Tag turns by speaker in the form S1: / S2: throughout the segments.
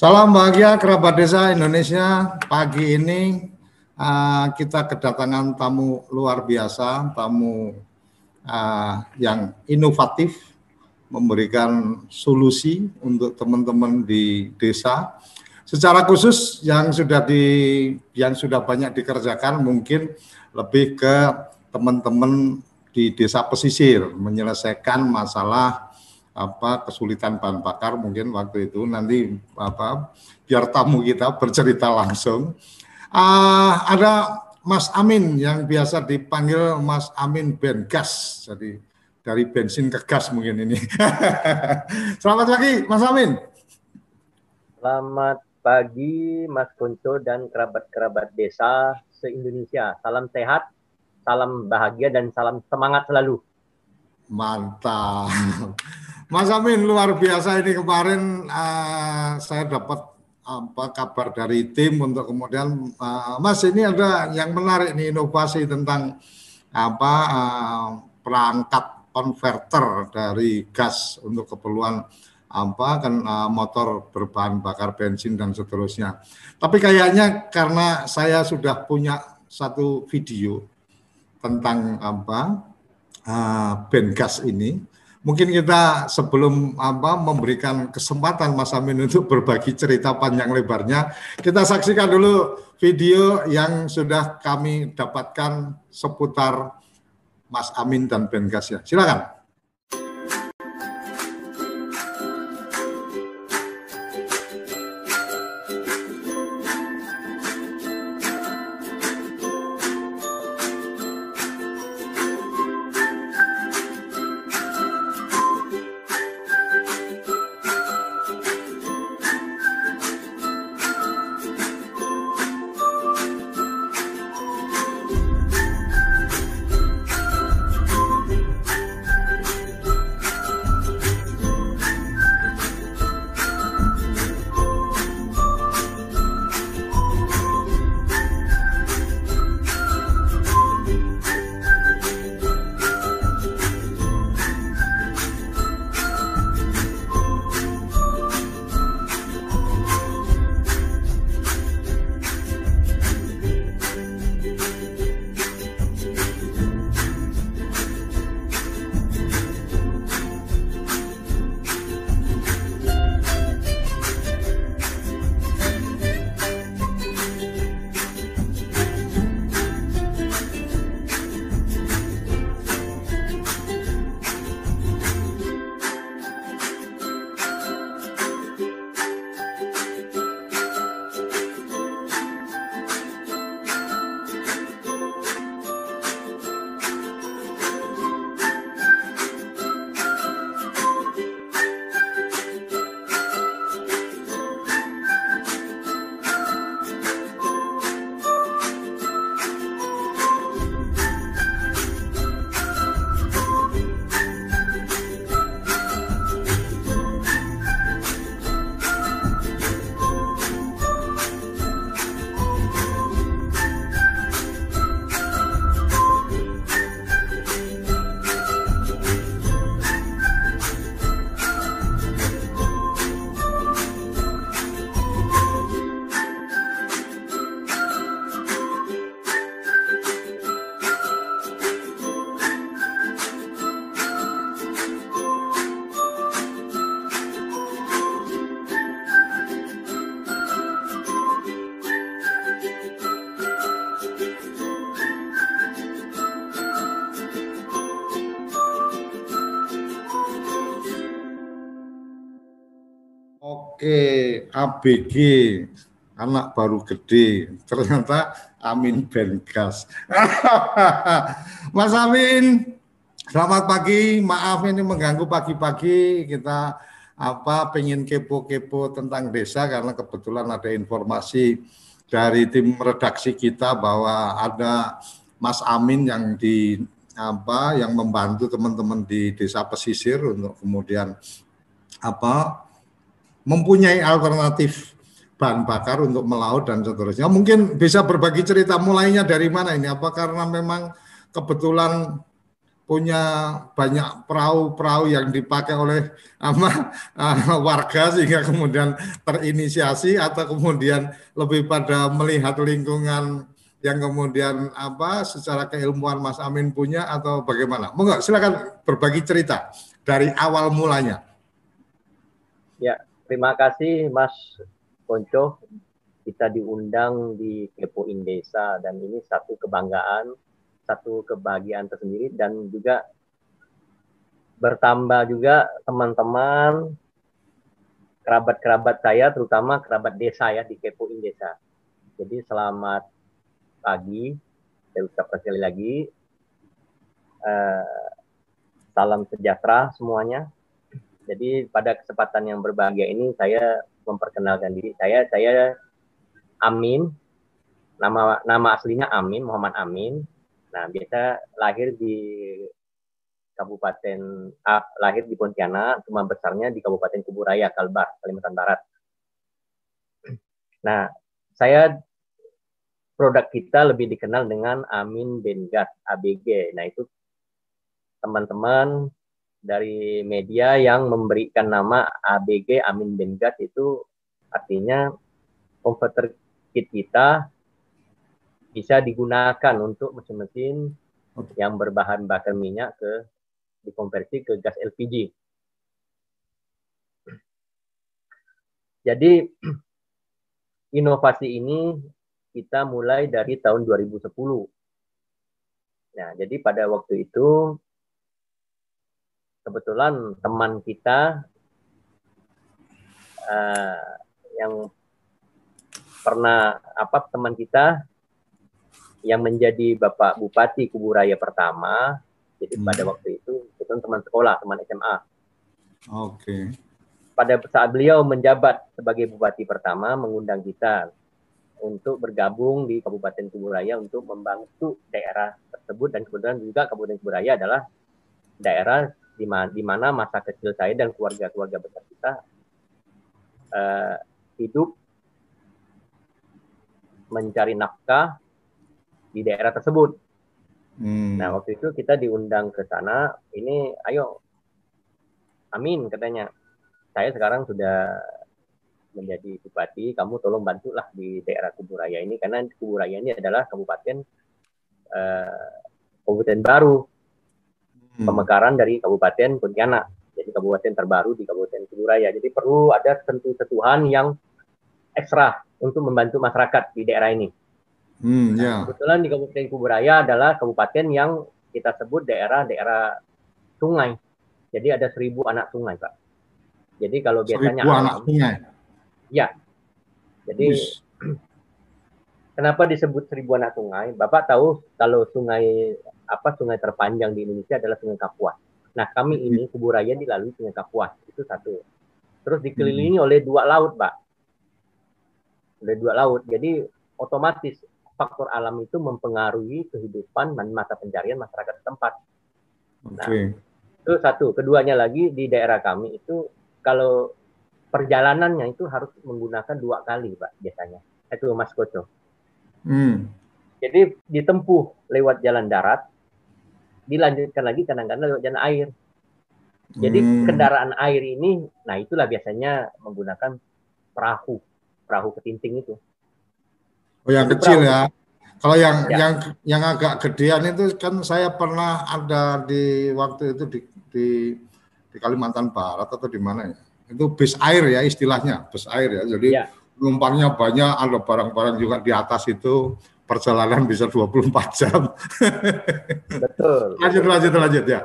S1: Salam bahagia kerabat desa Indonesia. Pagi ini uh, kita kedatangan tamu luar biasa, tamu uh, yang inovatif, memberikan solusi untuk teman-teman di desa. Secara khusus yang sudah di yang sudah banyak dikerjakan mungkin lebih ke teman-teman di desa pesisir menyelesaikan masalah apa kesulitan bahan bakar mungkin waktu itu nanti apa biar tamu kita bercerita langsung. Uh, ada Mas Amin yang biasa dipanggil Mas Amin Bengas. Jadi dari bensin ke gas mungkin ini. Selamat pagi Mas Amin.
S2: Selamat pagi Mas Kunco dan kerabat-kerabat desa se-Indonesia. Salam sehat, salam bahagia dan salam semangat selalu.
S1: Mantap. Mas Amin luar biasa ini kemarin uh, saya dapat apa kabar dari tim untuk kemudian uh, Mas ini ada yang menarik nih inovasi tentang apa uh, perangkat konverter dari gas untuk keperluan apa kan motor berbahan bakar bensin dan seterusnya. Tapi kayaknya karena saya sudah punya satu video tentang apa uh, ben gas ini Mungkin kita sebelum apa memberikan kesempatan Mas Amin untuk berbagi cerita panjang lebarnya, kita saksikan dulu video yang sudah kami dapatkan seputar Mas Amin dan Ben Gas ya. Silakan. ABG anak baru gede. Ternyata Amin Bengas. Mas Amin, selamat pagi. Maaf ini mengganggu pagi-pagi. Kita apa pengen kepo-kepo tentang desa karena kebetulan ada informasi dari tim redaksi kita bahwa ada Mas Amin yang di apa yang membantu teman-teman di desa pesisir untuk kemudian apa mempunyai alternatif bahan bakar untuk melaut dan seterusnya. Mungkin bisa berbagi cerita mulainya dari mana ini? Apa karena memang kebetulan punya banyak perahu-perahu yang dipakai oleh ama, uh, warga sehingga kemudian terinisiasi atau kemudian lebih pada melihat lingkungan yang kemudian apa secara keilmuan Mas Amin punya atau bagaimana? Monggo silakan berbagi cerita dari awal mulanya.
S2: Ya, terima kasih Mas Ponco. Kita diundang di Kepoin Desa dan ini satu kebanggaan satu kebahagiaan tersendiri dan juga bertambah juga teman-teman kerabat-kerabat saya terutama kerabat desa ya di Kepoin Desa. Jadi selamat pagi, saya ucapkan sekali lagi uh, salam sejahtera semuanya. Jadi pada kesempatan yang berbahagia ini saya memperkenalkan diri saya. Saya Amin, nama nama aslinya Amin Muhammad Amin. Nah, biasa lahir di Kabupaten ah, lahir di Pontianak, cuma besarnya di Kabupaten Kuburaya, Kalbar, Kalimantan Barat. Nah, saya produk kita lebih dikenal dengan Amin Bengat ABG. Nah, itu teman-teman dari media yang memberikan nama ABG Amin Bengat itu artinya converter kit kita bisa digunakan untuk mesin-mesin yang berbahan bakar minyak ke dikonversi ke gas LPG. Jadi inovasi ini kita mulai dari tahun 2010. Nah, jadi pada waktu itu kebetulan teman kita uh, yang pernah apa teman kita yang menjadi Bapak Bupati Kuburaya pertama. Jadi hmm. pada waktu itu itu teman sekolah, teman SMA.
S1: Oke. Okay.
S2: Pada saat beliau menjabat sebagai Bupati pertama, mengundang kita untuk bergabung di Kabupaten Kuburaya untuk membantu daerah tersebut dan kemudian juga Kabupaten Kuburaya adalah daerah di mana, di mana masa kecil saya dan keluarga-keluarga besar kita uh, hidup mencari nafkah di daerah tersebut. Hmm. Nah waktu itu kita diundang ke sana. Ini ayo, Amin katanya. Saya sekarang sudah menjadi bupati. Kamu tolong bantulah di daerah Kuburaya ini karena Kuburaya ini adalah kabupaten uh, kabupaten baru. Pemekaran dari Kabupaten Pontianak. Jadi kabupaten terbaru di Kabupaten Kuburaya. Jadi perlu ada sentuh-sentuhan yang ekstra untuk membantu masyarakat di daerah ini. Hmm, nah, ya. Kebetulan di Kabupaten Kuburaya adalah kabupaten yang kita sebut daerah-daerah sungai. Jadi ada seribu anak sungai, Pak. Jadi kalau biasanya
S1: seribu anak sungai.
S2: Ya. Jadi Uish. kenapa disebut seribu anak sungai? Bapak tahu kalau sungai apa sungai terpanjang di Indonesia adalah Sungai Kapuas. Nah, kami ini Kuburaya dilalui Sungai Kapuas. Itu satu. Terus dikelilingi hmm. oleh dua laut, Pak. Oleh dua laut. Jadi otomatis faktor alam itu mempengaruhi kehidupan dan mata pencarian masyarakat setempat. Nah, itu satu. Keduanya lagi di daerah kami itu kalau perjalanannya itu harus menggunakan dua kali, Pak, biasanya. Itu Mas Koco. Hmm. Jadi ditempuh lewat jalan darat, dilanjutkan lagi kadang-kadang lewat jalan air. Jadi hmm. kendaraan air ini, nah itulah biasanya menggunakan perahu, perahu ketinting itu.
S1: Oh yang kecil ya. Kalau yang ya. yang yang agak gedean itu kan saya pernah ada di waktu itu di di, di Kalimantan Barat atau di mana ya? Itu bis air ya istilahnya, bis air ya. Jadi ya. penumpangnya banyak, ada barang-barang juga di atas itu perjalanan bisa 24 jam. Betul. lanjut lanjut lanjut ya.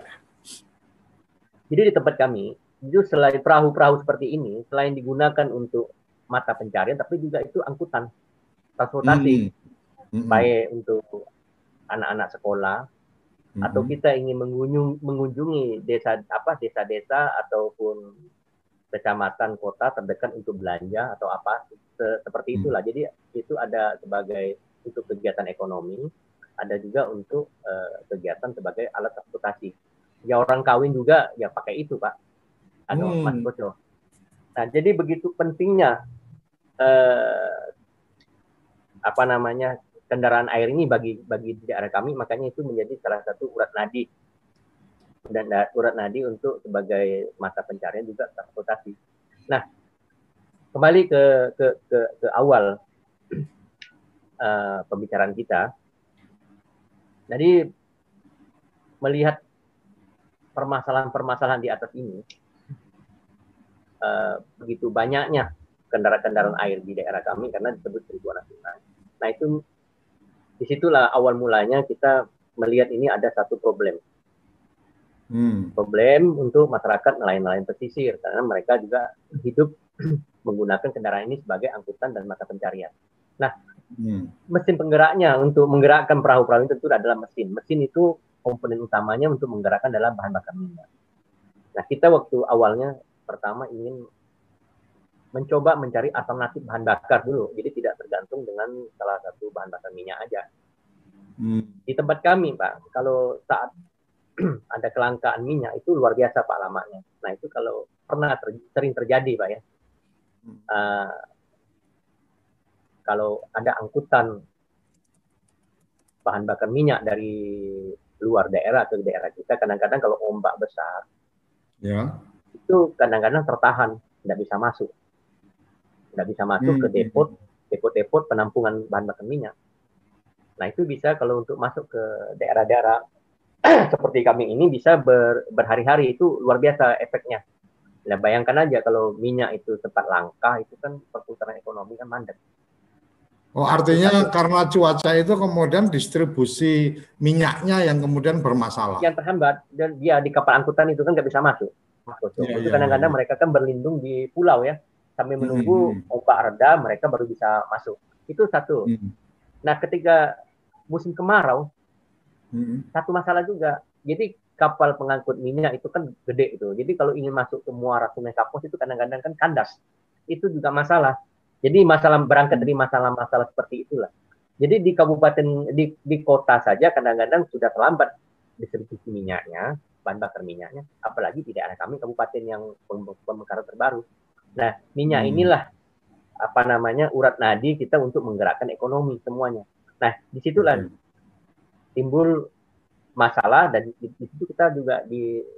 S2: Jadi di tempat kami, itu selain perahu-perahu seperti ini, selain digunakan untuk mata pencarian, tapi juga itu angkutan transportasi hmm. baik untuk anak-anak sekolah hmm. atau kita ingin mengunjung, mengunjungi desa apa desa-desa ataupun kecamatan kota terdekat untuk belanja atau apa seperti itulah jadi itu ada sebagai untuk kegiatan ekonomi ada juga untuk uh, kegiatan sebagai alat transportasi. Ya orang kawin juga ya pakai itu pak. Atau hmm. mas boco nah jadi begitu pentingnya eh, apa namanya kendaraan air ini bagi bagi daerah kami makanya itu menjadi salah satu urat nadi. Dan urat nadi untuk sebagai mata pencarian juga transportasi. Nah, kembali ke ke ke, ke awal uh, pembicaraan kita. Jadi melihat permasalahan-permasalahan di atas ini, uh, begitu banyaknya kendaraan-kendaraan air di daerah kami karena disebut ribuan sungai. Nah itu di situlah awal mulanya kita melihat ini ada satu problem. Hmm. Problem untuk masyarakat nelayan-nelayan pesisir karena mereka juga hidup menggunakan kendaraan ini sebagai angkutan dan mata pencarian. Nah, hmm. mesin penggeraknya untuk menggerakkan perahu-perahu itu adalah mesin. Mesin itu komponen utamanya untuk menggerakkan dalam bahan bakar minyak. Nah, kita waktu awalnya pertama ingin mencoba mencari alternatif bahan bakar dulu. Jadi tidak tergantung dengan salah satu bahan bakar minyak aja. Hmm. Di tempat kami, Pak, kalau saat ada kelangkaan minyak itu luar biasa Pak lamanya. Nah itu kalau pernah ter sering terjadi Pak ya. Uh, kalau ada angkutan bahan bakar minyak dari luar daerah atau daerah kita kadang-kadang kalau ombak besar ya. itu kadang-kadang tertahan tidak bisa masuk. Tidak bisa masuk hmm. ke depot depot-depot penampungan bahan bakar minyak. Nah itu bisa kalau untuk masuk ke daerah-daerah seperti kami ini bisa ber, berhari-hari. Itu luar biasa efeknya. Nah bayangkan aja kalau minyak itu tempat langka itu kan perputaran ekonomi kan mandek
S1: Oh artinya karena cuaca itu kemudian distribusi minyaknya yang kemudian bermasalah.
S2: Yang terhambat dan dia di kapal angkutan itu kan nggak bisa masuk. Masuk. Ya, itu ya, kadang-kadang ya. mereka kan berlindung di pulau ya sambil menunggu hmm. ombak reda mereka baru bisa masuk. Itu satu. Hmm. Nah ketika musim kemarau hmm. satu masalah juga. Jadi kapal pengangkut minyak itu kan gede itu. Jadi kalau ingin masuk ke muara Sungai Kapos itu kadang-kadang kan kandas. Itu juga masalah jadi masalah berangkat dari masalah-masalah seperti itulah. Jadi di kabupaten di, di kota saja kadang-kadang sudah terlambat distribusi minyaknya, bahan bakar minyaknya, apalagi di daerah kami kabupaten yang pemekaran terbaru. Nah, minyak hmm. inilah apa namanya urat nadi kita untuk menggerakkan ekonomi semuanya. Nah, di situlah hmm. timbul masalah dan di, di situ kita juga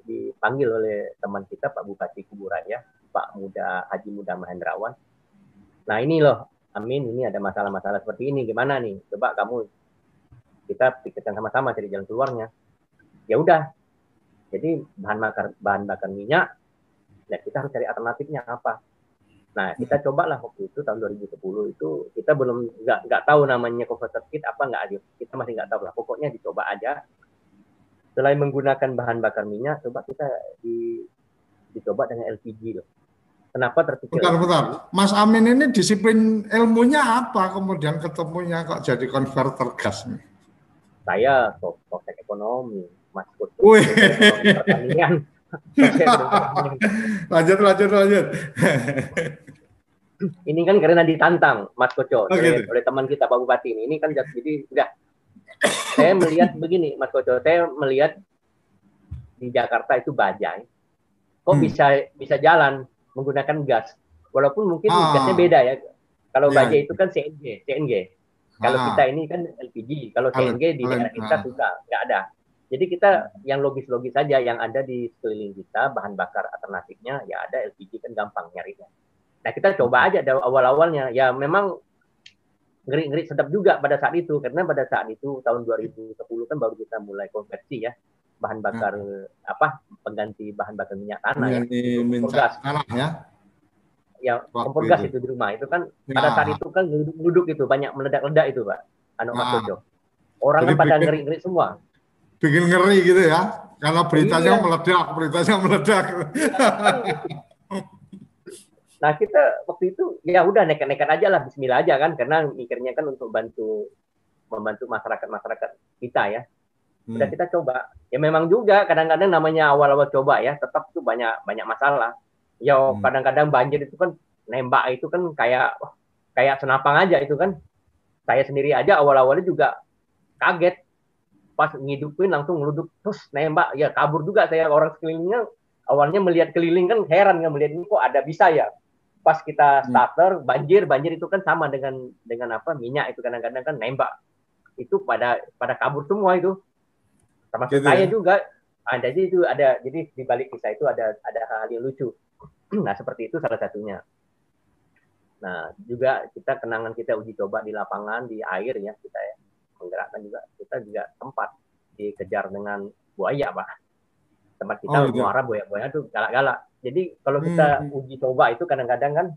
S2: dipanggil oleh teman kita Pak Bupati Kuburaya, Pak Muda Haji Muda Mahendrawan Nah ini loh, Amin, ini ada masalah-masalah seperti ini, gimana nih? Coba kamu kita pikirkan sama-sama cari jalan keluarnya. Ya udah, jadi bahan bakar bahan bakar minyak, ya kita harus cari alternatifnya apa. Nah kita cobalah waktu itu tahun 2010 itu kita belum nggak nggak tahu namanya converter kit apa nggak ada, kita masih nggak tahu lah. Pokoknya dicoba aja. Selain menggunakan bahan bakar minyak, coba kita di, dicoba dengan LPG loh Kenapa terpikir?
S1: Bentar, bentar. Mas Amin ini disiplin ilmunya apa? Kemudian ketemunya kok jadi konverter gas nih?
S2: Saya sosok ekonomi, Mas Kut.
S1: Wih. lanjut, lanjut, lanjut.
S2: ini kan karena ditantang Mas Koco oh, oleh, gitu. oleh teman kita Pak Bupati ini. Ini kan jadi enggak. Saya melihat begini, Mas Koco. Saya melihat di Jakarta itu bajai. Kok hmm. bisa bisa jalan? Menggunakan gas. Walaupun mungkin ah. gasnya beda ya. Kalau yeah. baja itu kan CNG, CNG. Kalau ah. kita ini kan LPG. Kalau CNG di daerah kita ah. sudah nggak ada. Jadi kita yang logis-logis saja yang ada di sekeliling kita bahan bakar alternatifnya ya ada LPG kan gampang nyarinya. Nah kita coba aja dari awal-awalnya ya memang ngeri-ngeri sedap juga pada saat itu karena pada saat itu tahun 2010 kan baru kita mulai konversi ya bahan bakar hmm. apa pengganti bahan bakar minyak tanah ya.
S1: minyak gas tanah ya
S2: ya kompor gas itu. itu di rumah itu kan ya. pada saat itu kan duduk itu banyak meledak-ledak itu pak anu nah. Mas Jojo orang kan pada ngeri-ngeri semua
S1: bikin ngeri gitu ya karena beritanya iya. meledak beritanya meledak
S2: nah kita waktu itu ya udah nekat-nekat aja lah Bismillah aja kan karena mikirnya kan untuk bantu membantu masyarakat masyarakat kita ya udah hmm. kita coba. Ya memang juga kadang-kadang namanya awal-awal coba ya tetap tuh banyak banyak masalah. Ya hmm. kadang-kadang banjir itu kan nembak itu kan kayak kayak senapang aja itu kan. Saya sendiri aja awal-awalnya juga kaget. Pas ngidupin langsung ngeluduk terus nembak. Ya kabur juga saya. Orang sekelilingnya awalnya melihat keliling kan heran nggak melihat ini kok ada bisa ya. Pas kita hmm. starter banjir banjir itu kan sama dengan dengan apa minyak itu kadang-kadang kan nembak. Itu pada pada kabur semua itu termasuk gitu, saya ya? juga ah, jadi itu ada jadi di balik kisah itu ada ada hal-hal yang lucu nah seperti itu salah satunya nah juga kita kenangan kita uji coba di lapangan di air ya kita ya menggerakkan juga kita juga tempat dikejar dengan buaya pak tempat kita oh, gitu. muara buaya-buaya itu galak-galak jadi kalau kita hmm. uji coba itu kadang-kadang kan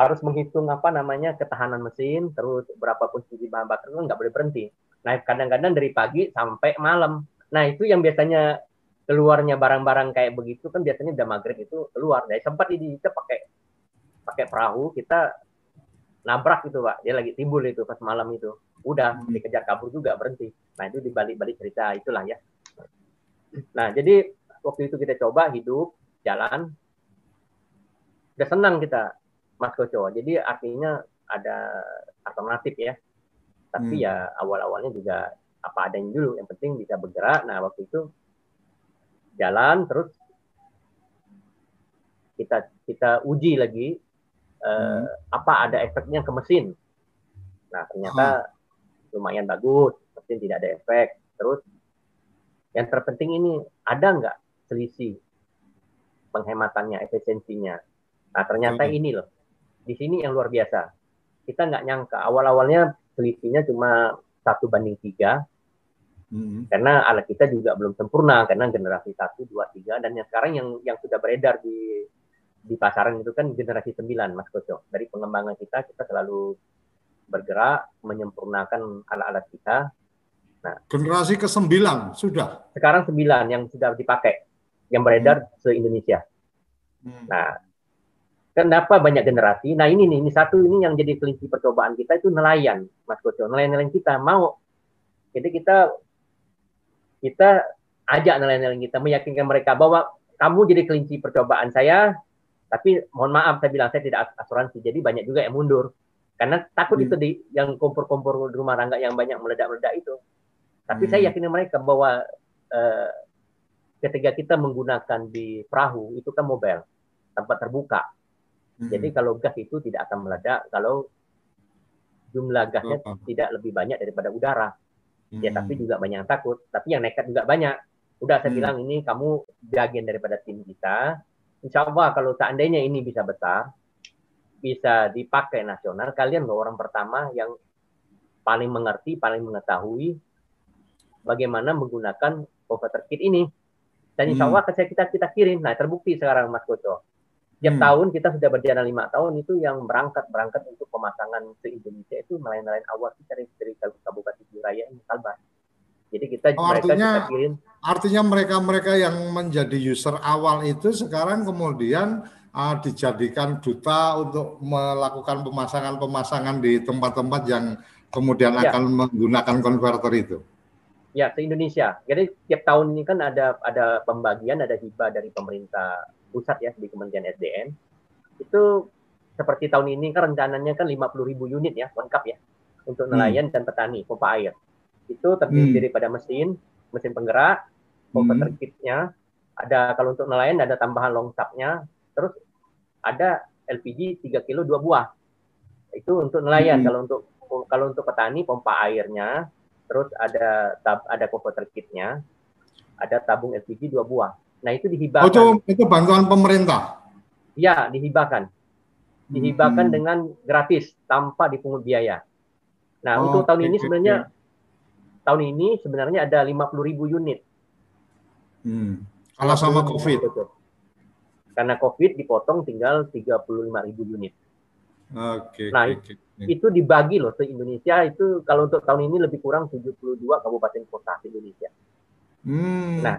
S2: harus menghitung apa namanya ketahanan mesin, terus berapa posisi bahan bakar itu nggak boleh berhenti. Nah kadang-kadang dari pagi sampai malam. Nah itu yang biasanya keluarnya barang-barang kayak begitu kan biasanya udah maghrib itu keluar. Nah sempat ini kita pakai pakai perahu kita nabrak itu pak. Dia lagi timbul itu pas malam itu. Udah hmm. dikejar kabur juga berhenti. Nah itu dibalik-balik cerita itulah ya. Nah jadi waktu itu kita coba hidup jalan udah senang kita Mas Koco jadi artinya ada alternatif ya tapi hmm. ya awal-awalnya juga apa adanya dulu yang penting bisa bergerak nah waktu itu jalan terus kita kita uji lagi uh, apa ada efeknya ke mesin nah ternyata hmm. lumayan bagus mesin tidak ada efek terus yang terpenting ini ada nggak selisih penghematannya, efisiensinya. Nah, ternyata hmm. ini loh. Di sini yang luar biasa. Kita nggak nyangka. Awal-awalnya selisihnya cuma satu banding tiga. Hmm. Karena alat kita juga belum sempurna. Karena generasi satu, dua, tiga. Dan yang sekarang yang yang sudah beredar di di pasaran itu kan generasi sembilan, Mas Koco. Dari pengembangan kita, kita selalu bergerak menyempurnakan alat-alat kita.
S1: Nah, generasi ke-9 sudah.
S2: Sekarang sembilan yang sudah dipakai yang beredar hmm. se-Indonesia. Hmm. Nah, kenapa banyak generasi? Nah ini nih, ini satu ini yang jadi kelinci percobaan kita itu nelayan, Mas Koco. Nelayan-nelayan kita mau. Jadi kita kita ajak nelayan-nelayan kita meyakinkan mereka bahwa kamu jadi kelinci percobaan saya, tapi mohon maaf saya bilang saya tidak asuransi. Jadi banyak juga yang mundur karena takut hmm. itu di yang kompor-kompor rumah tangga yang banyak meledak-meledak itu. Tapi hmm. saya yakin mereka bahwa uh, ketika kita menggunakan di perahu itu kan mobile tempat terbuka. Hmm. Jadi kalau gas itu tidak akan meledak kalau jumlah gasnya oh. tidak lebih banyak daripada udara. Ya, hmm. Ya tapi juga banyak yang takut. Tapi yang nekat juga banyak. Udah saya hmm. bilang ini kamu bagian daripada tim kita. Insya Allah kalau seandainya ini bisa besar, bisa dipakai nasional, kalian loh orang pertama yang paling mengerti, paling mengetahui bagaimana menggunakan converter kit ini. Dan insya hmm. Allah hmm. kita kita kirim. Nah terbukti sekarang Mas Koco. Tiap hmm. tahun kita sudah berjalan lima tahun itu yang berangkat berangkat untuk pemasangan ke Indonesia itu nelayan-nelayan awal kita dari, dari Kabupaten Juraya ini Kalbar. Jadi kita
S1: oh, mereka artinya, kita kirim. Artinya mereka-mereka yang menjadi user awal itu sekarang kemudian uh, dijadikan duta untuk melakukan pemasangan-pemasangan di tempat-tempat yang kemudian ya. akan menggunakan konverter itu.
S2: Ya, se Indonesia. Jadi tiap tahun ini kan ada ada pembagian, ada hibah dari pemerintah pusat ya di Kementerian SDM. Itu seperti tahun ini kan rencananya kan 50 ribu unit ya lengkap ya untuk hmm. nelayan hmm. dan petani pompa air. Itu terdiri hmm. daripada mesin, mesin penggerak, pompa hmm. kitnya, ada kalau untuk nelayan ada tambahan longsapnya, terus ada LPG 3 kilo dua buah. Itu untuk nelayan. Hmm. Kalau untuk kalau untuk petani pompa airnya terus ada tab, ada converter kitnya, ada tabung LPG dua buah. Nah itu dihibahkan. Oh,
S1: itu, itu bantuan pemerintah?
S2: Ya, dihibahkan. Dihibahkan hmm. dengan gratis tanpa dipungut biaya. Nah oh, untuk tahun okay, ini sebenarnya okay. tahun ini sebenarnya ada 50 ribu unit.
S1: Hmm. Kalau sama COVID.
S2: Karena COVID dipotong tinggal 35 ribu unit.
S1: Oke. Okay,
S2: nah, okay. Itu dibagi loh se Indonesia itu kalau untuk tahun ini lebih kurang 72 kabupaten kota di Indonesia. Hmm. Nah,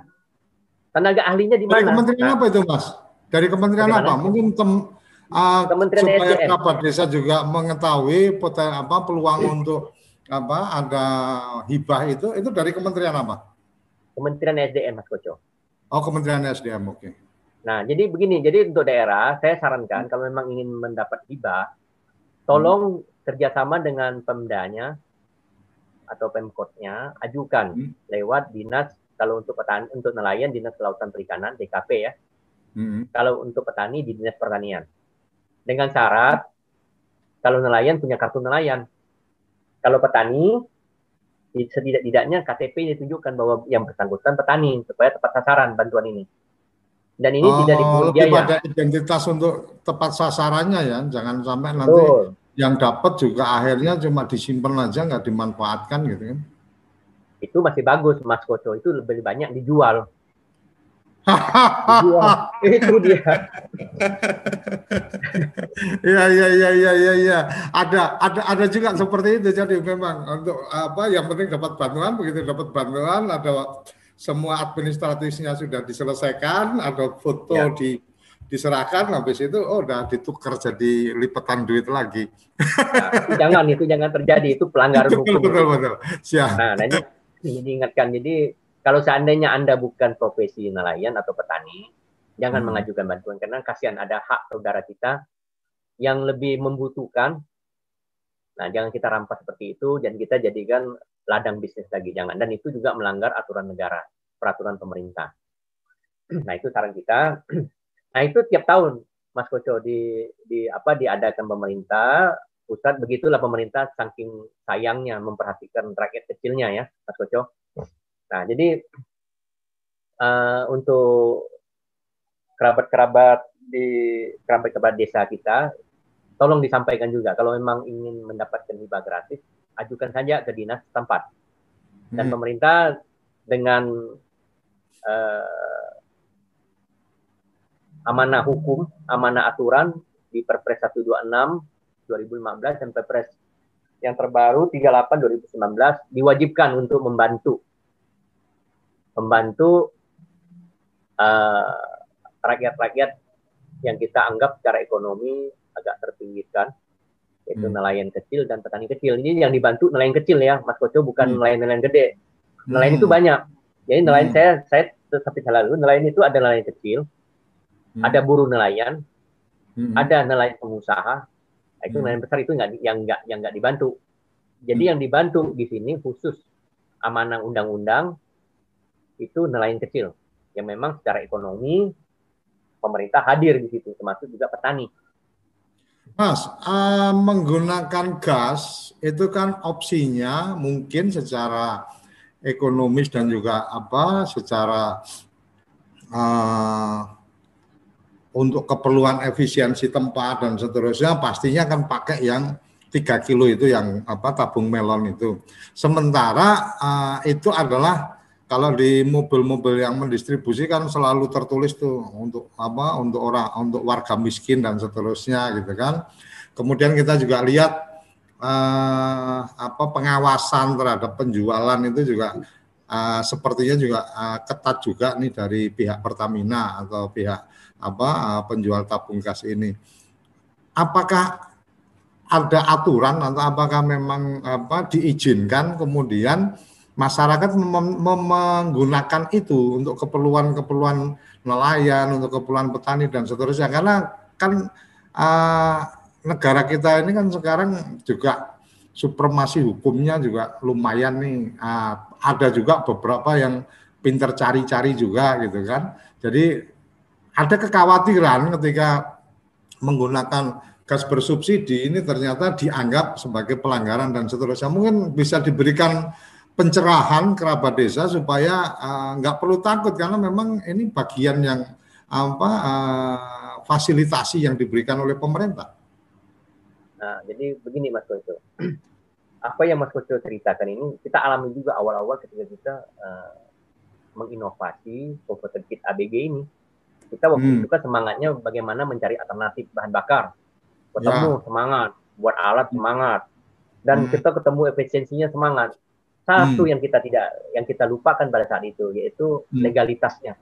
S2: tenaga ahlinya di mana?
S1: Dari kementerian nah, apa itu, Mas? Dari kementerian Bagaimana? apa? Mungkin tem, uh, kementerian supaya SDM. kabar desa juga mengetahui poten, apa peluang untuk apa ada hibah itu itu dari kementerian apa?
S2: Kementerian SDM, Mas Koco.
S1: Oh, Kementerian SDM, oke. Okay.
S2: Nah, jadi begini, jadi untuk daerah, saya sarankan kalau memang ingin mendapat hibah, tolong hmm. Kerjasama dengan pemdanya atau pemkotnya ajukan hmm. lewat dinas kalau untuk petani untuk nelayan dinas kelautan perikanan DKP ya hmm. kalau untuk petani di dinas pertanian dengan syarat kalau nelayan punya kartu nelayan. Kalau petani setidak-tidaknya KTP ditunjukkan bahwa yang bersangkutan petani supaya tepat sasaran bantuan ini.
S1: Dan ini oh, tidak dipungut biaya. pada identitas untuk tepat sasarannya ya, jangan sampai nanti Betul. Yang dapat juga akhirnya cuma disimpan aja nggak dimanfaatkan gitu kan.
S2: Itu masih bagus Mas Koco, itu lebih banyak dijual
S1: itu dia. Iya iya iya iya iya ya. Ada ada ada juga seperti itu jadi memang untuk apa yang penting dapat bantuan begitu dapat bantuan ada semua administratifnya sudah diselesaikan, ada foto ya. di diserahkan habis itu oh udah ditukar jadi lipetan duit lagi.
S2: Nah, jangan itu jangan terjadi itu pelanggaran hukum. Betul betul betul. Siap. Nah, nah ini diingatkan jadi kalau seandainya Anda bukan profesi nelayan atau petani, jangan hmm. mengajukan bantuan karena kasihan ada hak saudara kita yang lebih membutuhkan. Nah, jangan kita rampas seperti itu dan kita jadikan ladang bisnis lagi jangan dan itu juga melanggar aturan negara, peraturan pemerintah. Nah, itu saran kita. Nah, itu tiap tahun Mas Koco di di apa diadakan pemerintah pusat begitulah pemerintah saking sayangnya memperhatikan rakyat kecilnya ya Mas Koco Nah, jadi uh, untuk kerabat-kerabat di kerabat-kerabat desa kita, tolong disampaikan juga kalau memang ingin mendapatkan hibah gratis, ajukan saja ke dinas tempat. Dan hmm. pemerintah dengan uh, amanah hukum, amanah aturan di Perpres 126 2015 dan Perpres yang terbaru 38 2019 diwajibkan untuk membantu membantu eh, rakyat-rakyat uh, yang kita anggap secara ekonomi agak terpinggirkan, yaitu hmm. nelayan kecil dan petani kecil. Ini yang dibantu nelayan kecil ya, Mas Koco, bukan hmm. nelayan-nelayan gede. Nelayan hmm. itu banyak. Jadi nelayan hmm. saya, saya seperti lalu, nelayan itu ada nelayan kecil, hmm. ada buruh nelayan, hmm. ada nelayan pengusaha. Nah, itu hmm. nelayan besar itu nggak yang nggak yang nggak dibantu. Jadi hmm. yang dibantu di sini khusus amanah undang-undang itu nelayan kecil yang memang secara ekonomi pemerintah hadir di situ termasuk juga petani.
S1: Mas, uh, menggunakan gas itu kan opsinya mungkin secara ekonomis dan juga apa secara uh, untuk keperluan efisiensi tempat dan seterusnya pastinya kan pakai yang tiga kilo itu yang apa tabung melon itu. Sementara uh, itu adalah kalau di mobil-mobil yang mendistribusikan selalu tertulis tuh untuk apa untuk orang untuk warga miskin dan seterusnya gitu kan kemudian kita juga lihat eh, apa pengawasan terhadap penjualan itu juga eh, sepertinya juga eh, ketat juga nih dari pihak Pertamina atau pihak apa eh, penjual tabung gas ini apakah ada aturan atau apakah memang apa diizinkan kemudian masyarakat mem menggunakan itu untuk keperluan-keperluan nelayan, untuk keperluan petani dan seterusnya. Karena kan uh, negara kita ini kan sekarang juga supremasi hukumnya juga lumayan nih. Uh, ada juga beberapa yang pinter cari-cari juga gitu kan. Jadi ada kekhawatiran ketika menggunakan gas bersubsidi ini ternyata dianggap sebagai pelanggaran dan seterusnya. Mungkin bisa diberikan pencerahan kerabat desa supaya uh, nggak perlu takut karena memang ini bagian yang apa uh, fasilitasi yang diberikan oleh pemerintah.
S2: Nah, jadi begini Mas Koco. Apa yang Mas Koco ceritakan ini kita alami juga awal-awal ketika kita uh, menginovasi komputer kit ABG ini. Kita waktu hmm. itu kan semangatnya bagaimana mencari alternatif bahan bakar. Ketemu ya. semangat, buat alat semangat. Dan hmm. kita ketemu efisiensinya semangat satu hmm. yang kita tidak yang kita lupakan pada saat itu yaitu hmm. legalitasnya.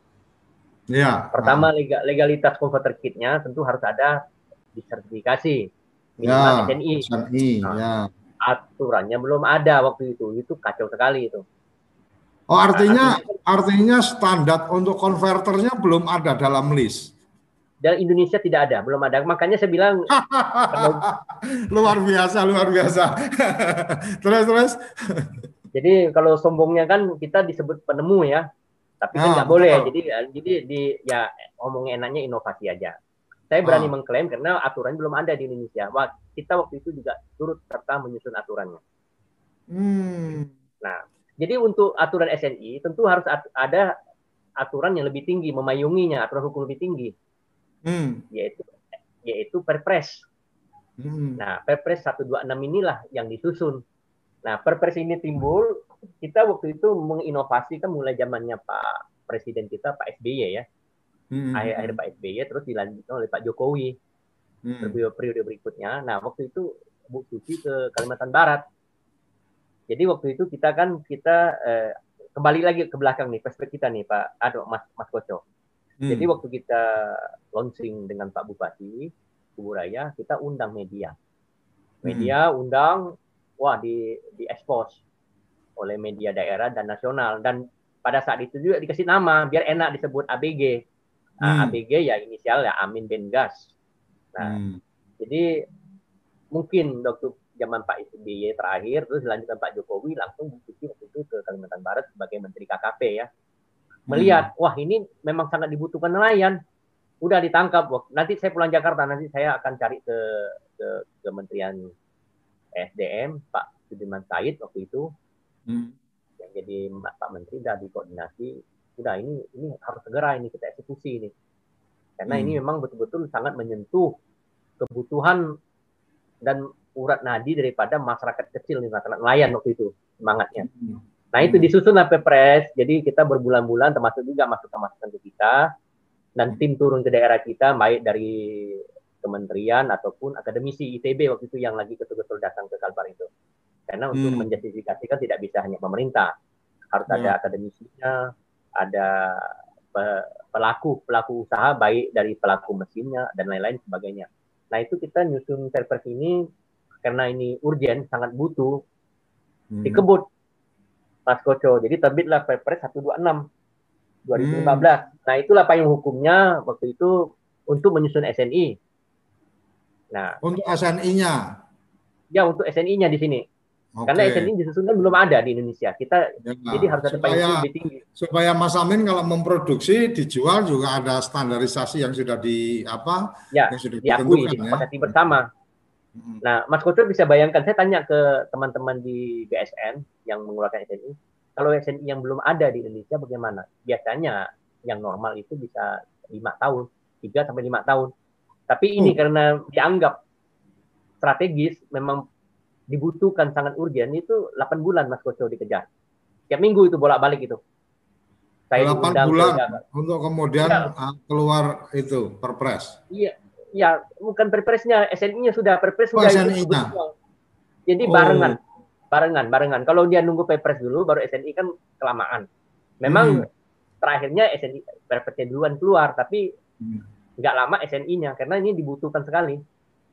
S2: Ya. Pertama ah. legalitas converter kitnya tentu harus ada disertifikasi minimal ya, SNI. SNI nah, ya. Aturannya belum ada waktu itu. Itu kacau sekali itu.
S1: Oh artinya nah, artinya standar untuk konverternya belum ada dalam list.
S2: Dan Indonesia tidak ada, belum ada. Makanya saya bilang
S1: luar biasa, luar biasa. terus terus.
S2: Jadi kalau sombongnya kan kita disebut penemu ya, tapi kan ah, nggak boleh. Jadi jadi di ya ngomongnya enaknya inovasi aja. Saya berani ah. mengklaim karena aturan belum ada di Indonesia. Wah, kita waktu itu juga turut serta menyusun aturannya. Hmm. Nah, jadi untuk aturan SNI tentu harus ada aturan yang lebih tinggi, memayunginya, aturan hukum lebih tinggi, hmm. yaitu yaitu Perpres. Hmm. Nah, Perpres 126 inilah yang disusun. Nah, Perpres ini timbul, kita waktu itu menginovasi kan mulai zamannya Pak Presiden kita Pak SBY ya hmm. akhir akhir Pak SBY terus dilanjutkan oleh Pak Jokowi hmm. periode periode berikutnya. Nah waktu itu Bu Susi ke Kalimantan Barat. Jadi waktu itu kita kan kita eh, kembali lagi ke belakang nih perspektif kita nih Pak Aduh Mas Mas Koco. Hmm. Jadi waktu kita launching dengan Pak Bupati Kuburaya kita undang media. Media hmm. undang wah di di expose oleh media daerah dan nasional dan pada saat itu juga dikasih nama biar enak disebut ABG Nah, hmm. ABG ya inisial ya Amin Ben Gas. Nah, hmm. jadi mungkin waktu zaman Pak SBY terakhir terus dilanjutkan Pak Jokowi langsung waktu itu ke Kalimantan Barat sebagai Menteri KKP ya. Melihat hmm. wah ini memang sangat dibutuhkan nelayan. Udah ditangkap. Nanti saya pulang Jakarta nanti saya akan cari ke ke Kementerian SDM Pak Sudirman Said waktu itu. Hmm. Yang jadi Pak Menteri dari koordinasi udah ini ini harus segera ini kita eksekusi ini karena hmm. ini memang betul-betul sangat menyentuh kebutuhan dan urat nadi daripada masyarakat kecil nih masyarakat nelayan waktu itu semangatnya. Hmm. Nah itu hmm. disusun PPRes, jadi kita berbulan-bulan termasuk juga masukan-masukan ke kita dan tim turun ke daerah kita baik dari kementerian ataupun akademisi ITB waktu itu yang lagi betul-betul datang ke Kalbar itu. Karena untuk hmm. menjustifikasikan tidak bisa hanya pemerintah, harus ada akademisinya, ada pelaku pelaku usaha baik dari pelaku mesinnya dan lain-lain sebagainya. Nah itu kita nyusun perpres ini karena ini urgent sangat butuh hmm. dikebut Mas Koco. Jadi terbitlah perpres 126 2015. Hmm. Nah itulah payung hukumnya waktu itu untuk menyusun SNI.
S1: Nah untuk SNI-nya.
S2: Ya untuk SNI-nya di sini. Okay. Karena SNI disusun kan belum ada di Indonesia. Kita ya, jadi harus ada supaya, lebih tinggi.
S1: Supaya Mas Amin kalau memproduksi dijual juga ada standarisasi yang sudah di apa?
S2: Ya, yang sudah diakui, disepakati ya. bersama. Hmm. Nah, Mas Koco bisa bayangkan saya tanya ke teman-teman di BSN yang mengeluarkan SNI, kalau SNI yang belum ada di Indonesia bagaimana? Biasanya yang normal itu bisa lima tahun, tiga sampai lima tahun. Tapi ini hmm. karena dianggap strategis, memang dibutuhkan sangat urgent itu 8 bulan Mas Koco dikejar. Tiap minggu itu bolak-balik itu.
S1: Saya 8 bulan untuk kemudian ya. Keluar itu perpres.
S2: Iya, ya bukan perpresnya, SNI-nya sudah perpres oh, sudah SNI-nya. Jadi oh. barengan, barengan, barengan. Kalau dia nunggu perpres dulu, baru SNI kan kelamaan. Memang hmm. terakhirnya SNI perpresnya duluan keluar, tapi hmm. nggak lama SNI-nya karena ini dibutuhkan sekali.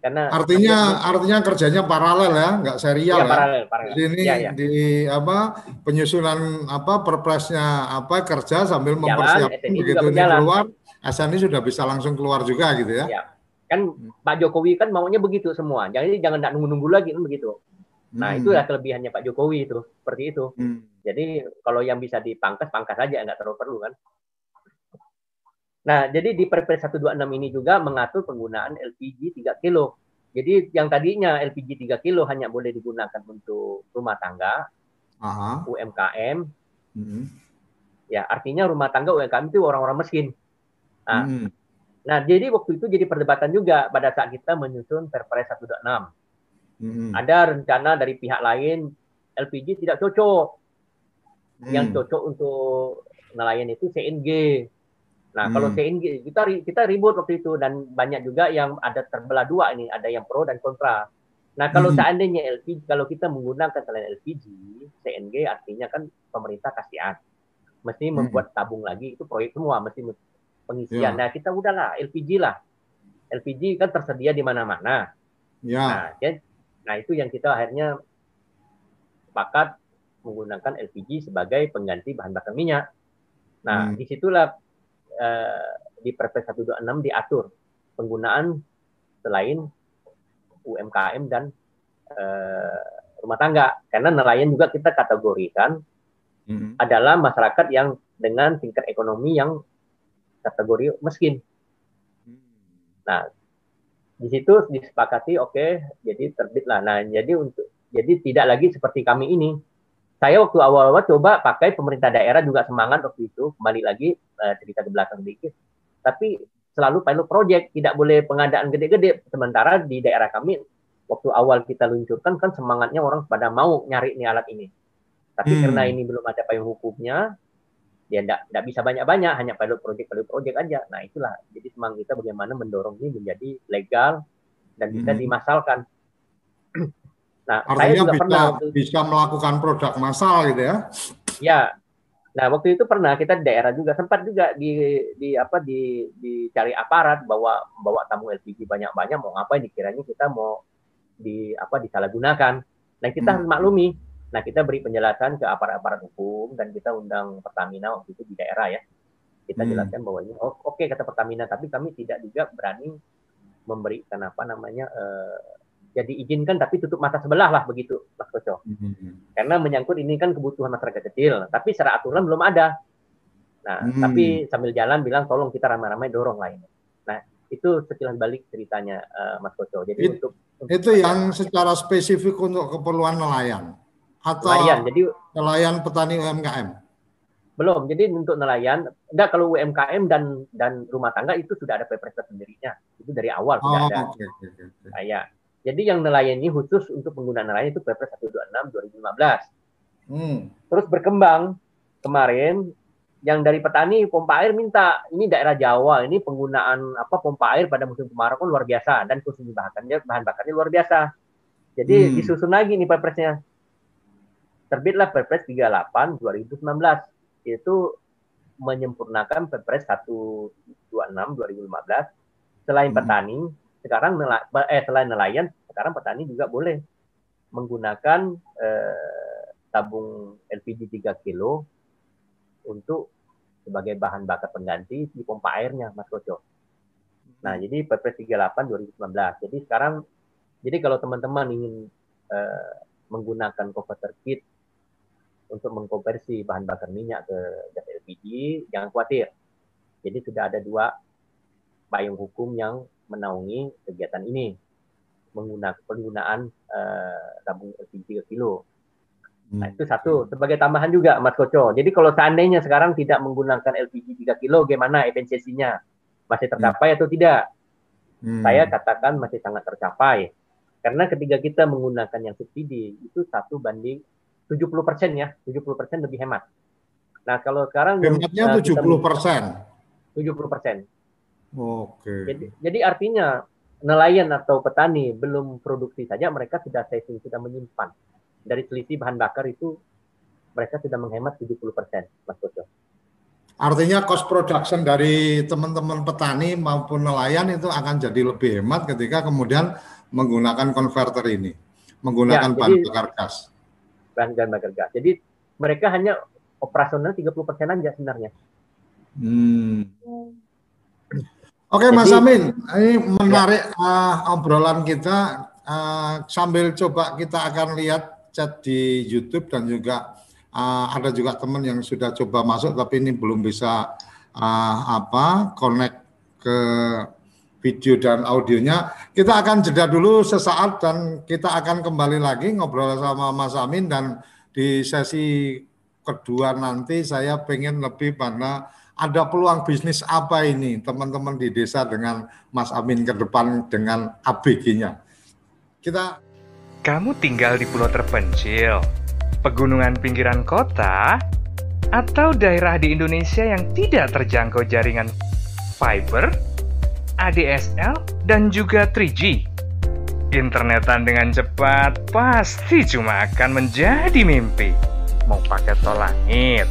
S1: Karena artinya artinya kerjanya paralel ya, nggak serial
S2: ya. Paralel, paralel.
S1: Jadi ini ya, ya. di apa penyusunan apa perpresnya apa kerja sambil mempersiapkan begitu ini keluar, SNI sudah bisa langsung keluar juga gitu ya. ya.
S2: Kan Pak Jokowi kan maunya begitu semua. Jadi jangan nunggu-nunggu lagi kan begitu. Nah, hmm. itu itulah kelebihannya Pak Jokowi itu, seperti itu. Hmm. Jadi kalau yang bisa dipangkas, pangkas saja, nggak terlalu perlu kan. Nah, jadi di Perpres 126 ini juga mengatur penggunaan LPG 3 kilo. Jadi yang tadinya LPG 3 kilo hanya boleh digunakan untuk rumah tangga, Aha. UMKM. Hmm. Ya, artinya rumah tangga UMKM itu orang-orang miskin. Nah, hmm. nah, jadi waktu itu jadi perdebatan juga pada saat kita menyusun Perpres 126. Hmm. Ada rencana dari pihak lain LPG tidak cocok. Hmm. Yang cocok untuk nelayan itu CNG Nah, hmm. kalau TNG kita kita ribut waktu itu dan banyak juga yang ada terbelah dua ini, ada yang pro dan kontra. Nah, kalau hmm. seandainya LPG kalau kita menggunakan selain LPG, CNG artinya kan pemerintah kasihan. Mesti hmm. membuat tabung lagi itu proyek semua mesti pengisian. Ya. Nah, kita udahlah LPG lah. LPG kan tersedia di mana-mana. Ya. Nah, ya, nah, itu yang kita akhirnya sepakat menggunakan LPG sebagai pengganti bahan bakar minyak. Nah, hmm. di situlah Eh, di Perpres 126 diatur penggunaan selain UMKM dan uh, rumah tangga karena nelayan juga kita kategorikan mm-hmm. adalah masyarakat yang dengan tingkat ekonomi yang kategori miskin. Nah, di situ disepakati oke, okay, jadi terbitlah. Nah, jadi untuk jadi tidak lagi seperti kami ini. Saya waktu awal-awal coba pakai pemerintah daerah juga semangat waktu itu, kembali lagi uh, cerita ke belakang sedikit. Tapi selalu pilot project, tidak boleh pengadaan gede-gede. Sementara di daerah kami waktu awal kita luncurkan kan semangatnya orang pada mau nyari nih alat ini. Tapi hmm. karena ini belum ada payung hukumnya, dia tidak bisa banyak-banyak, hanya pilot project pilot project aja. Nah itulah jadi semangat kita bagaimana mendorong ini menjadi legal dan bisa hmm. dimasalkan.
S1: nah Artinya saya juga bisa, pernah bisa melakukan produk massal gitu ya?
S2: Ya. Nah waktu itu pernah kita di daerah juga sempat juga di di apa di dicari aparat bawa bawa tamu LPG banyak-banyak mau ngapain dikiranya kita mau di apa disalahgunakan. Nah kita hmm. maklumi Nah, kita beri penjelasan ke aparat-aparat hukum dan kita undang Pertamina waktu itu di daerah ya. Kita hmm. jelaskan bahwa ini oh, oke okay, kata Pertamina, tapi kami tidak juga berani memberikan apa namanya uh, jadi izinkan tapi tutup mata sebelah lah begitu Mas Koco. Hmm. Karena menyangkut ini kan kebutuhan masyarakat kecil, tapi secara aturan belum ada. Nah, hmm. tapi sambil jalan bilang tolong kita ramai-ramai dorong lah ini. Nah, itu sekilas balik ceritanya uh, Mas Koco.
S1: Jadi It, untuk, untuk itu yang secara spesifik untuk keperluan nelayan atau nelayan. Jadi nelayan petani UMKM?
S2: Belum. Jadi untuk nelayan, enggak kalau UMKM dan dan rumah tangga itu sudah ada perpres sendirinya. Itu dari awal sudah oh, ada. Okay, okay, okay. Nah, ya. Jadi yang nelayan ini khusus untuk pengguna nelayan itu Perpres 126 2015. Hmm. Terus berkembang kemarin yang dari petani pompa air minta ini daerah Jawa ini penggunaan apa pompa air pada musim kemarau kan luar biasa dan konsumsi bahannya bahan bakarnya luar biasa. Jadi hmm. disusun lagi nih perpresnya terbitlah Perpres 38 2019 itu menyempurnakan Perpres 126 2015 selain hmm. petani sekarang eh selain nelayan sekarang petani juga boleh menggunakan eh, tabung LPG 3 kilo untuk sebagai bahan bakar pengganti di pompa airnya Mas Koco. Nah, hmm. jadi Perpres 38 2019. Jadi sekarang jadi kalau teman-teman ingin eh, menggunakan converter kit untuk mengkonversi bahan bakar minyak ke gas LPG, jangan khawatir. Jadi sudah ada dua payung hukum yang menaungi kegiatan ini menggunakan penggunaan uh, tabung LPG kilo. Nah, itu satu. Sebagai tambahan juga, Mas Koco. Jadi kalau seandainya sekarang tidak menggunakan LPG 3 kilo, bagaimana efisiensinya? Masih tercapai hmm. atau tidak? Hmm. Saya katakan masih sangat tercapai. Karena ketika kita menggunakan yang subsidi, itu satu banding 70 persen ya, 70 persen lebih hemat. Nah kalau sekarang
S1: hematnya uh, 70 persen.
S2: 70 persen.
S1: Oke.
S2: Jadi, jadi artinya nelayan atau petani belum produksi saja mereka sudah saving, sudah menyimpan. Dari selisih bahan bakar itu mereka sudah menghemat 70 persen, Mas Koco.
S1: Artinya cost production dari teman-teman petani maupun nelayan itu akan jadi lebih hemat ketika kemudian menggunakan konverter ini, menggunakan ya, bahan bakar gas
S2: bahan bahan bakar gas. Jadi mereka hanya operasional 30 persen aja sebenarnya.
S1: Hmm. Oke Mas Amin, ini menarik ya. uh, obrolan kita. Uh, sambil coba kita akan lihat chat di YouTube dan juga uh, ada juga teman yang sudah coba masuk tapi ini belum bisa uh, apa connect ke video dan audionya. Kita akan jeda dulu sesaat dan kita akan kembali lagi ngobrol sama Mas Amin dan di sesi kedua nanti saya pengen lebih pada ada peluang bisnis apa ini teman-teman di desa dengan Mas Amin ke depan dengan ABG-nya. Kita
S3: Kamu tinggal di pulau terpencil, pegunungan pinggiran kota, atau daerah di Indonesia yang tidak terjangkau jaringan fiber ADSL, dan juga 3G. Internetan dengan cepat pasti cuma akan menjadi mimpi. Mau pakai tol langit,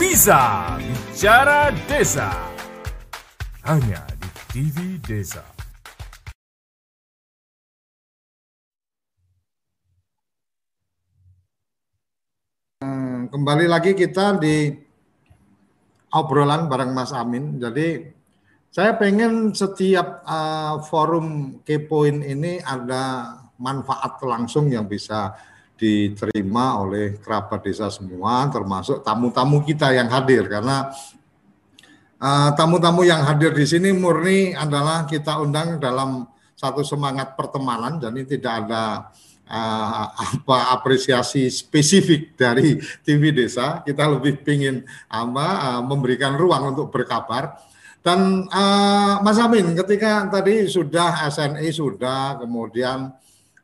S4: bisa Bicara Desa Hanya di TV Desa.
S1: Hmm, kembali lagi kita di obrolan bareng Mas Amin. Jadi saya pengen setiap uh, forum kepoin ini ada manfaat langsung yang bisa diterima oleh kerabat desa semua, termasuk tamu-tamu kita yang hadir karena uh, tamu-tamu yang hadir di sini murni adalah kita undang dalam satu semangat pertemanan, jadi tidak ada uh, apa apresiasi spesifik dari TV Desa. Kita lebih ingin apa uh, memberikan ruang untuk berkabar. Dan uh, Mas Amin, ketika tadi sudah SNI sudah, kemudian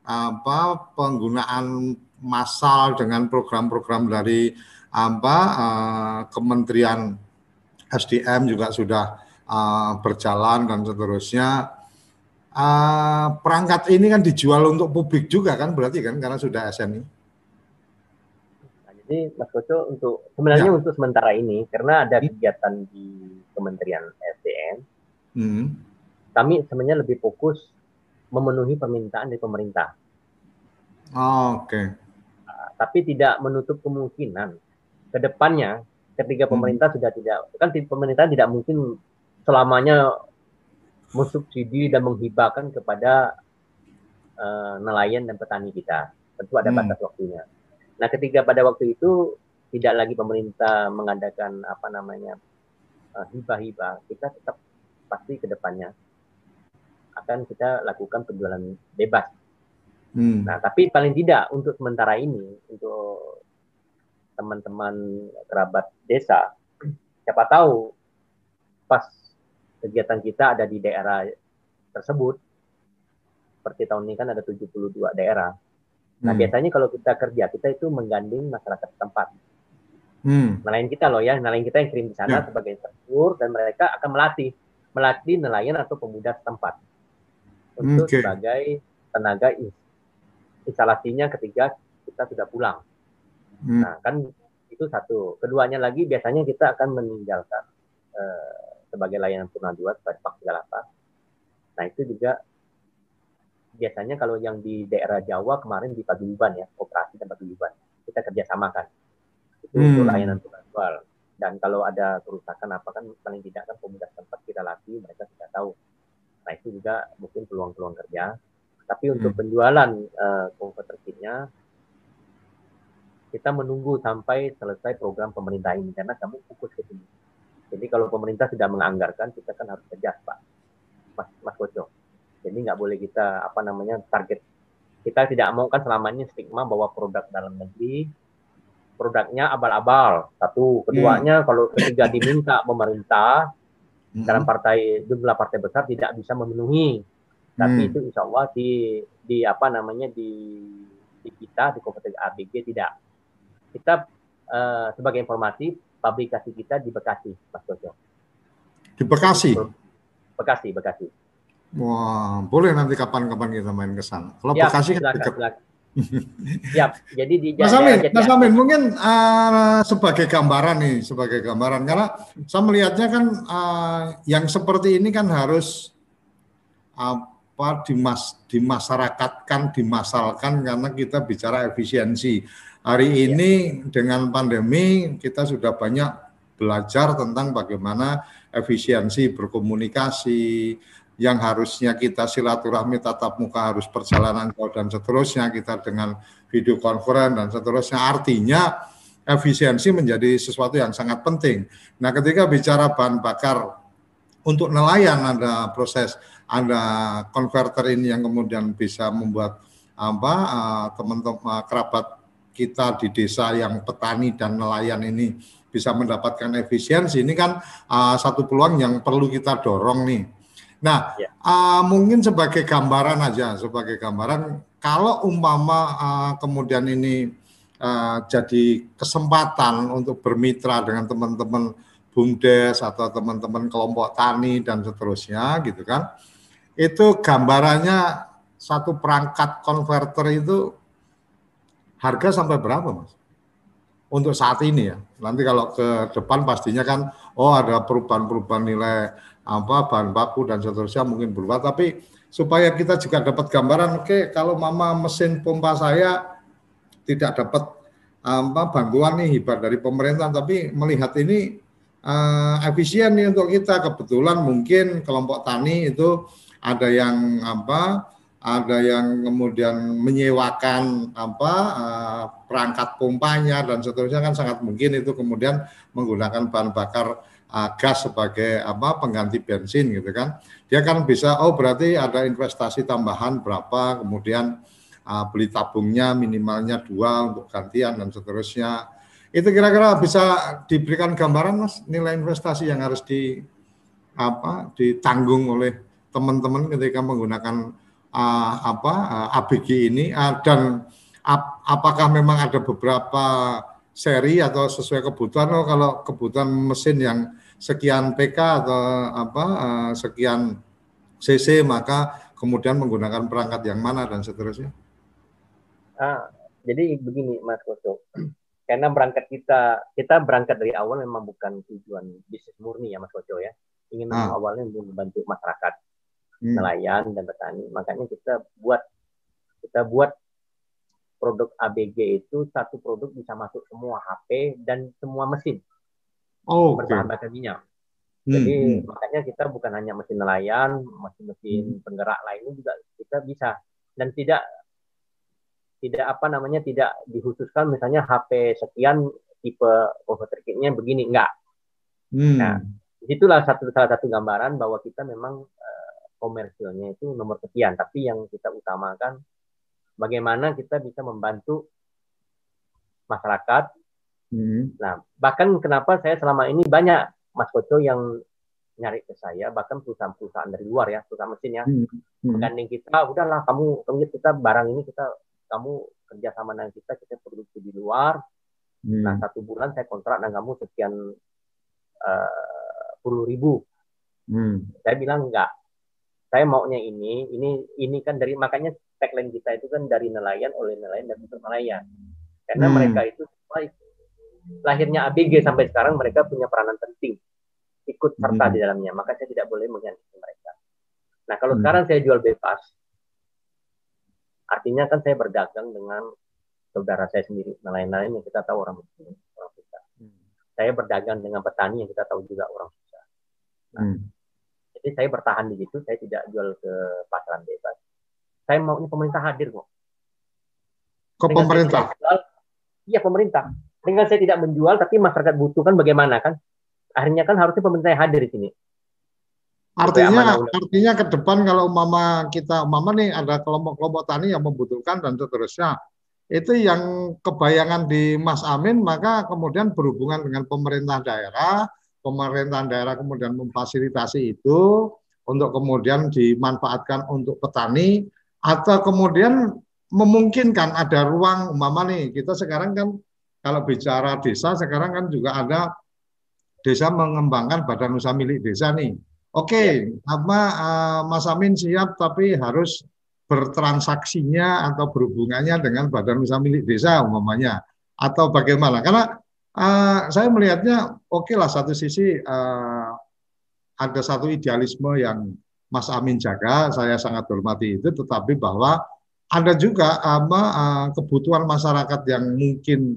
S1: apa penggunaan massal dengan program-program dari apa uh, Kementerian SDM juga sudah uh, berjalan dan seterusnya uh, perangkat ini kan dijual untuk publik juga kan berarti kan karena sudah SNI.
S2: Nah, jadi Mas Koco untuk sebenarnya ya. untuk sementara ini karena ada kegiatan di Kementerian SDM, hmm. kami sebenarnya lebih fokus memenuhi permintaan dari pemerintah.
S1: Oh, Oke. Okay.
S2: Tapi tidak menutup kemungkinan ke depannya ketika hmm. pemerintah hmm. sudah tidak kan pemerintah tidak mungkin selamanya mensubsidi dan menghibahkan kepada uh, nelayan dan petani kita. Tentu ada hmm. batas waktunya. Nah, ketika pada waktu itu tidak lagi pemerintah mengadakan apa namanya uh, hibah-hibah, kita tetap pasti ke depannya akan kita lakukan penjualan bebas. Hmm. Nah, tapi paling tidak untuk sementara ini untuk teman-teman kerabat desa, siapa tahu pas kegiatan kita ada di daerah tersebut. Seperti tahun ini kan ada 72 daerah. Nah, hmm. biasanya kalau kita kerja, kita itu menggandeng masyarakat tempat. Hmm. Nelayan kita loh ya, nelayan kita yang kirim di sana ya. sebagai instruktur dan mereka akan melatih melatih nelayan atau pemuda setempat untuk okay. sebagai tenaga instalasinya ketika kita sudah pulang. Hmm. Nah, kan itu satu. Keduanya lagi biasanya kita akan meninggalkan uh, sebagai layanan purna dua sebagai Pak 38. Nah itu juga biasanya kalau yang di daerah Jawa kemarin di Paguyuban ya, operasi dan Paguyuban. Kita kerjasamakan. Itu hmm. untuk layanan purna dua. Dan kalau ada kerusakan apa kan paling tidak kan pemuda tempat kita latih, mereka tidak tahu. Nah itu juga mungkin peluang-peluang kerja. Tapi untuk hmm. penjualan uh, komputer kitnya kita menunggu sampai selesai program pemerintah ini karena kamu fokus ke sini. Jadi kalau pemerintah sudah menganggarkan, kita kan harus tegas, Pak, Mas, Mas Koco. Jadi nggak boleh kita apa namanya target. Kita tidak mau kan selamanya stigma bahwa produk dalam negeri produknya abal-abal. Satu, keduanya hmm. kalau ketiga diminta pemerintah hmm. dalam partai jumlah partai besar tidak bisa memenuhi. Tapi hmm. itu insya Allah di di apa namanya di di kita di kompetensi ABG tidak. Kita uh, sebagai informasi pabrikasi kita di Bekasi, Mas Jojo.
S1: Di Bekasi?
S2: Bekasi, Bekasi.
S1: Wah, boleh nanti kapan-kapan kita main ke sana. Kalau ya, Bekasi kan dekat.
S2: Ya, jadi di
S1: Mas Amin, Mas Amin, mungkin uh, sebagai gambaran nih, sebagai gambaran karena saya melihatnya kan uh, yang seperti ini kan harus apa dimas dimasyarakatkan, dimasalkan karena kita bicara efisiensi. Hari iya. ini dengan pandemi kita sudah banyak belajar tentang bagaimana efisiensi berkomunikasi yang harusnya kita silaturahmi tatap muka harus perjalanan jauh dan seterusnya kita dengan video konferen dan seterusnya artinya efisiensi menjadi sesuatu yang sangat penting. Nah, ketika bicara bahan bakar untuk nelayan ada proses ada konverter ini yang kemudian bisa membuat apa eh, teman-teman uh, kerabat kita di desa yang petani dan nelayan ini bisa mendapatkan efisiensi ini kan uh, satu peluang yang perlu kita dorong nih. Nah, ya. uh, mungkin sebagai gambaran aja, sebagai gambaran kalau umpama uh, kemudian ini uh, jadi kesempatan untuk bermitra dengan teman-teman bumdes atau teman-teman kelompok tani dan seterusnya gitu kan. Itu gambarannya satu perangkat konverter itu harga sampai berapa mas? Untuk saat ini ya. Nanti kalau ke depan pastinya kan, oh ada perubahan-perubahan nilai apa bahan baku dan seterusnya mungkin berubah tapi supaya kita juga dapat gambaran oke okay, kalau mama mesin pompa saya tidak dapat apa bantuan nih hibah dari pemerintah tapi melihat ini uh, efisien nih untuk kita kebetulan mungkin kelompok tani itu ada yang apa ada yang kemudian menyewakan apa uh, perangkat pompanya dan seterusnya kan sangat mungkin itu kemudian menggunakan bahan bakar uh, gas sebagai apa pengganti bensin gitu kan. Dia kan bisa oh berarti ada investasi tambahan berapa kemudian uh, beli tabungnya minimalnya dua untuk gantian dan seterusnya. Itu kira-kira bisa diberikan gambaran Mas nilai investasi yang harus di apa ditanggung oleh teman-teman ketika menggunakan uh, apa uh, ABG ini uh, dan ap, apakah memang ada beberapa seri atau sesuai kebutuhan oh kalau kebutuhan mesin yang sekian PK atau apa uh, sekian CC maka kemudian menggunakan perangkat yang mana dan seterusnya.
S2: Ah, jadi begini Mas Koso. Karena berangkat kita kita berangkat dari awal memang bukan tujuan bisnis murni ya Mas Koco ya. Ingin ah. awalnya untuk membantu masyarakat. Nelayan dan petani. Makanya kita buat kita buat produk ABG itu satu produk bisa masuk semua HP dan semua mesin oh, berbahan bakar minyak. Hmm, Jadi hmm. makanya kita bukan hanya mesin nelayan, mesin-mesin hmm. penggerak lainnya juga kita bisa dan tidak tidak apa namanya tidak dikhususkan misalnya HP sekian tipe converter kitnya begini enggak. Hmm. Nah, itulah satu salah satu gambaran bahwa kita memang komersilnya itu nomor sekian, tapi yang kita utamakan bagaimana kita bisa membantu masyarakat. Hmm. Nah, bahkan kenapa saya selama ini banyak Mas Koco yang nyari ke saya, bahkan perusahaan-perusahaan dari luar ya, perusahaan mesin ya, hmm. menggandeng kita, udahlah kamu, kamu kita barang ini kita, kamu kerjasama dengan kita, kita produksi di luar. Hmm. Nah, satu bulan saya kontrak dengan kamu sekian uh, puluh ribu. Hmm. Saya bilang enggak, saya maunya ini, ini, ini kan dari makanya tagline kita itu kan dari nelayan oleh nelayan dan untuk nelayan. Karena hmm. mereka itu lahirnya ABG sampai sekarang mereka punya peranan penting ikut serta hmm. di dalamnya. Maka saya tidak boleh menggantikan mereka. Nah kalau hmm. sekarang saya jual bebas, artinya kan saya berdagang dengan saudara saya sendiri, nelayan-nelayan yang kita tahu orang miskin, orang susah. Hmm. Saya berdagang dengan petani yang kita tahu juga orang susah. Nah, hmm. Jadi saya bertahan di situ, saya tidak jual ke pasaran bebas saya maunya pemerintah hadir kok.
S1: Ke pemerintah?
S2: iya pemerintah. Dengan saya tidak menjual, tapi masyarakat butuhkan bagaimana kan? Akhirnya kan harusnya pemerintah hadir di sini.
S1: Artinya, artinya ke depan kalau mama kita, mama nih ada kelompok-kelompok tani yang membutuhkan dan seterusnya, itu yang kebayangan di Mas Amin, maka kemudian berhubungan dengan pemerintah daerah, pemerintah daerah kemudian memfasilitasi itu untuk kemudian dimanfaatkan untuk petani, atau kemudian memungkinkan ada ruang umpama nih kita sekarang kan kalau bicara desa sekarang kan juga ada desa mengembangkan badan usaha milik desa nih. Oke, okay, ya. apa uh, Mas Amin siap tapi harus bertransaksinya atau berhubungannya dengan badan usaha milik desa umpamanya atau bagaimana? Karena uh, saya melihatnya oke okay lah satu sisi uh, ada satu idealisme yang Mas Amin jaga, saya sangat hormati itu, tetapi bahwa ada juga apa uh, kebutuhan masyarakat yang mungkin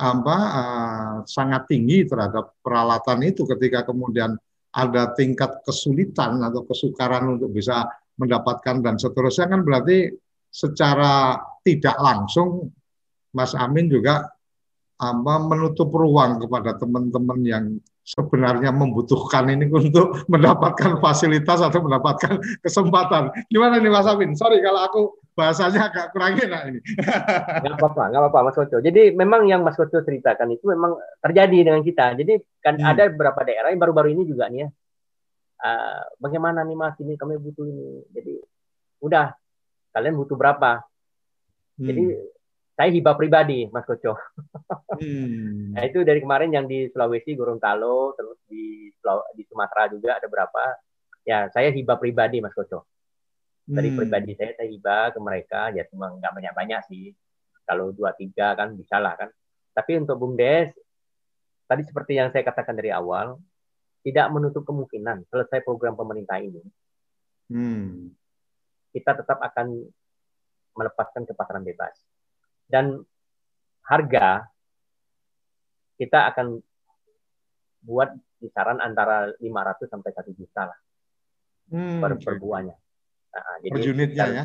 S1: apa uh, sangat tinggi terhadap peralatan itu ketika kemudian ada tingkat kesulitan atau kesukaran untuk bisa mendapatkan dan seterusnya kan berarti secara tidak langsung Mas Amin juga apa menutup ruang kepada teman-teman yang sebenarnya membutuhkan ini untuk mendapatkan fasilitas atau mendapatkan kesempatan. Gimana nih Mas Amin? Sorry kalau aku bahasanya agak kurang enak ini.
S2: Nggak apa-apa, nggak apa-apa Mas Koco. Jadi memang yang Mas Koco ceritakan itu memang terjadi dengan kita. Jadi kan hmm. ada beberapa daerah yang baru-baru ini juga nih ya. Uh, bagaimana nih Mas ini kami butuh ini. Jadi udah kalian butuh berapa? Hmm. Jadi saya hibah pribadi, Mas Koco. Hmm. nah, itu dari kemarin yang di Sulawesi, Gorontalo, terus di di Sumatera juga ada berapa. Ya, saya hibah pribadi, Mas Koco. Dari hmm. pribadi saya, saya hibah ke mereka. Ya, cuma nggak banyak-banyak sih. Kalau dua tiga kan bisa lah kan. Tapi untuk BUMDes, tadi seperti yang saya katakan dari awal, tidak menutup kemungkinan selesai program pemerintah ini,
S1: Hmm.
S2: kita tetap akan melepaskan ke pasaran bebas. Dan harga kita akan buat kisaran antara 500 sampai 1 juta lah
S1: Hmm.
S2: per, per buahnya. Nah,
S1: Per unitnya
S2: sekitar-
S1: ya.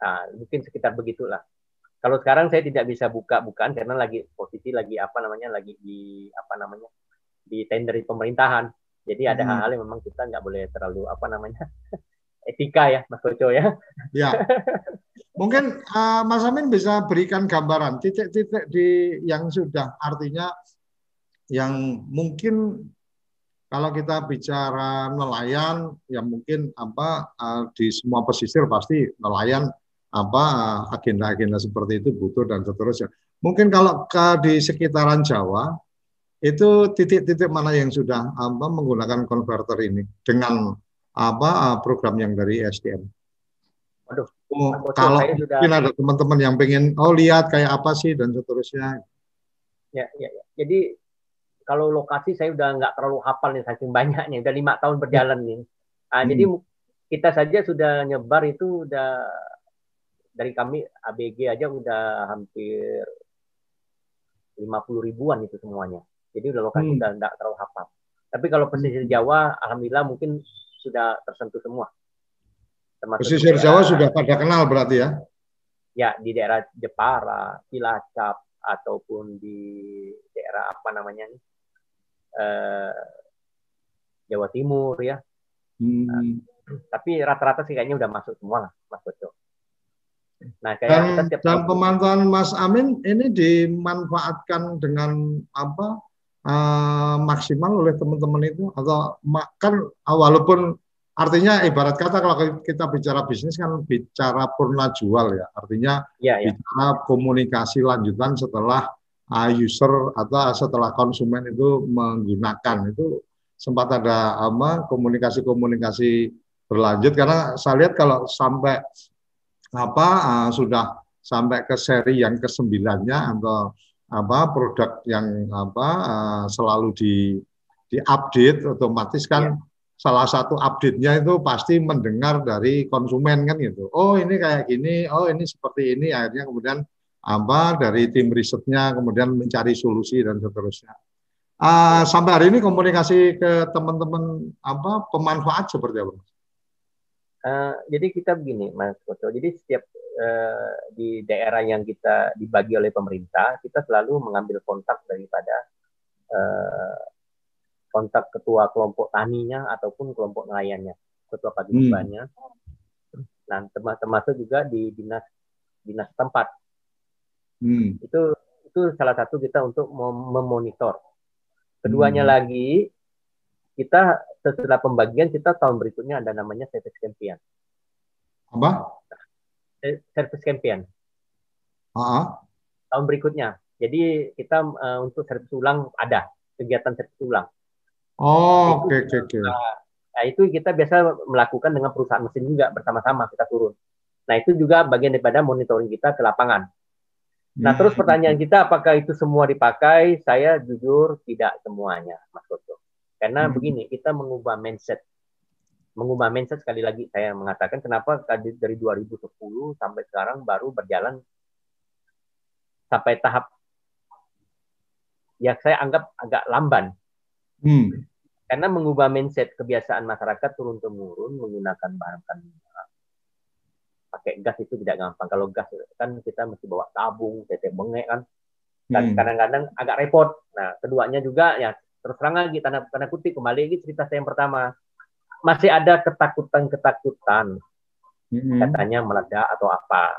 S2: Nah, mungkin sekitar begitulah. Kalau sekarang saya tidak bisa buka-bukaan karena lagi posisi lagi apa namanya lagi di apa namanya di tender pemerintahan. Jadi ada
S1: Hmm.
S2: hal-hal yang memang kita nggak boleh terlalu apa namanya etika ya Mas Koco ya.
S1: Ya. Mungkin eh, Mas Amin bisa berikan gambaran titik-titik di yang sudah artinya yang mungkin kalau kita bicara nelayan ya mungkin apa eh, di semua pesisir pasti nelayan apa eh, agenda-agenda seperti itu butuh dan seterusnya. Mungkin kalau ke di sekitaran Jawa itu titik-titik mana yang sudah apa menggunakan konverter ini dengan apa eh, program yang dari SDM.
S2: Waduh,
S1: Oh, kalau
S2: sudah
S1: mungkin ada teman-teman yang pengen oh lihat kayak apa sih dan seterusnya.
S2: ya, ya, ya. Jadi kalau lokasi saya udah nggak terlalu hafal nih saking banyaknya. Udah lima tahun berjalan nih. Ah,
S1: Hmm.
S2: Jadi kita saja sudah nyebar itu udah dari kami ABG aja udah hampir 50 ribuan itu semuanya. Jadi udah lokasi
S1: Hmm.
S2: udah nggak terlalu hafal. Tapi kalau pesisir Jawa, alhamdulillah mungkin sudah tersentuh semua. Termasuk
S1: Pesisir
S2: daerah-
S1: Jawa sudah pada kenal berarti ya.
S2: ya di daerah Jepara, Cilacap ataupun di daerah apa namanya nih eh, Jawa Timur ya.
S1: Hmm.
S2: Tapi rata-rata sih kayaknya udah masuk semua lah, Mas Bejo. Nah kayak
S1: Dan, dan pemantauan Mas Amin ini dimanfaatkan dengan apa eh, maksimal oleh teman-teman itu atau ma- kan ah, walaupun artinya ibarat kata kalau kita bicara bisnis kan bicara purna jual ya. Artinya
S2: ya ya
S1: bicara komunikasi lanjutan setelah uh, user atau setelah konsumen itu menggunakan. Itu sempat ada apa komunikasi-komunikasi berlanjut. Karena saya lihat kalau sampai apa uh, sudah sampai ke seri yang kesembilannya atau apa produk yang apa uh, selalu di diupdate otomatis kan salah satu update-nya itu pasti mendengar dari konsumen kan gitu. Oh ini kayak gini, oh ini seperti ini. Akhirnya kemudian apa dari tim risetnya kemudian mencari solusi dan seterusnya. Ah, sampai hari ini komunikasi ke teman-teman apa pemanfaat seperti apa?
S2: Eh, jadi kita begini, Mas Koco. Jadi setiap eh, di daerah yang kita dibagi oleh pemerintah, kita selalu mengambil kontak daripada eh, kontak ketua kelompok taninya ataupun kelompok nelayannya, ketua pagibannya. Nah, terma- termasuk juga di dinas dinas tempat.
S1: Hmm.
S2: Itu itu salah satu kita untuk mem- memonitor. Keduanya
S1: Hmm.
S2: lagi kita setelah pembagian kita tahun berikutnya ada namanya service campaign.
S1: Apa?
S2: Eh, Service campaign.
S1: Ah,
S2: tahun berikutnya. Jadi kita eh, untuk servis ulang ada kegiatan servis ulang.
S1: Oh, oke oke oke.
S2: Nah itu kita biasa melakukan dengan perusahaan mesin juga bersama-sama kita turun. Nah itu juga bagian daripada monitoring kita ke lapangan. Nah terus
S1: Hmm.
S2: pertanyaan kita apakah itu semua dipakai? Saya jujur tidak semuanya, Mas Toto. Karena
S1: Hmm.
S2: begini kita mengubah mindset. Mengubah mindset sekali lagi saya mengatakan kenapa tadi dari 2010 sampai sekarang baru berjalan sampai tahap ya saya anggap agak lamban
S1: Hmm.
S2: karena mengubah mindset kebiasaan masyarakat turun temurun menggunakan bahan. Pakai gas itu tidak gampang. Kalau gas kan kita mesti bawa tabung, tetek bengek kan. Dan
S1: Hmm.
S2: kadang-kadang agak repot. Nah, keduanya juga ya terus terang lagi tanda tanda kutip kembali lagi cerita saya yang pertama. Masih ada ketakutan-ketakutan
S1: Hmm.
S2: katanya meledak atau apa.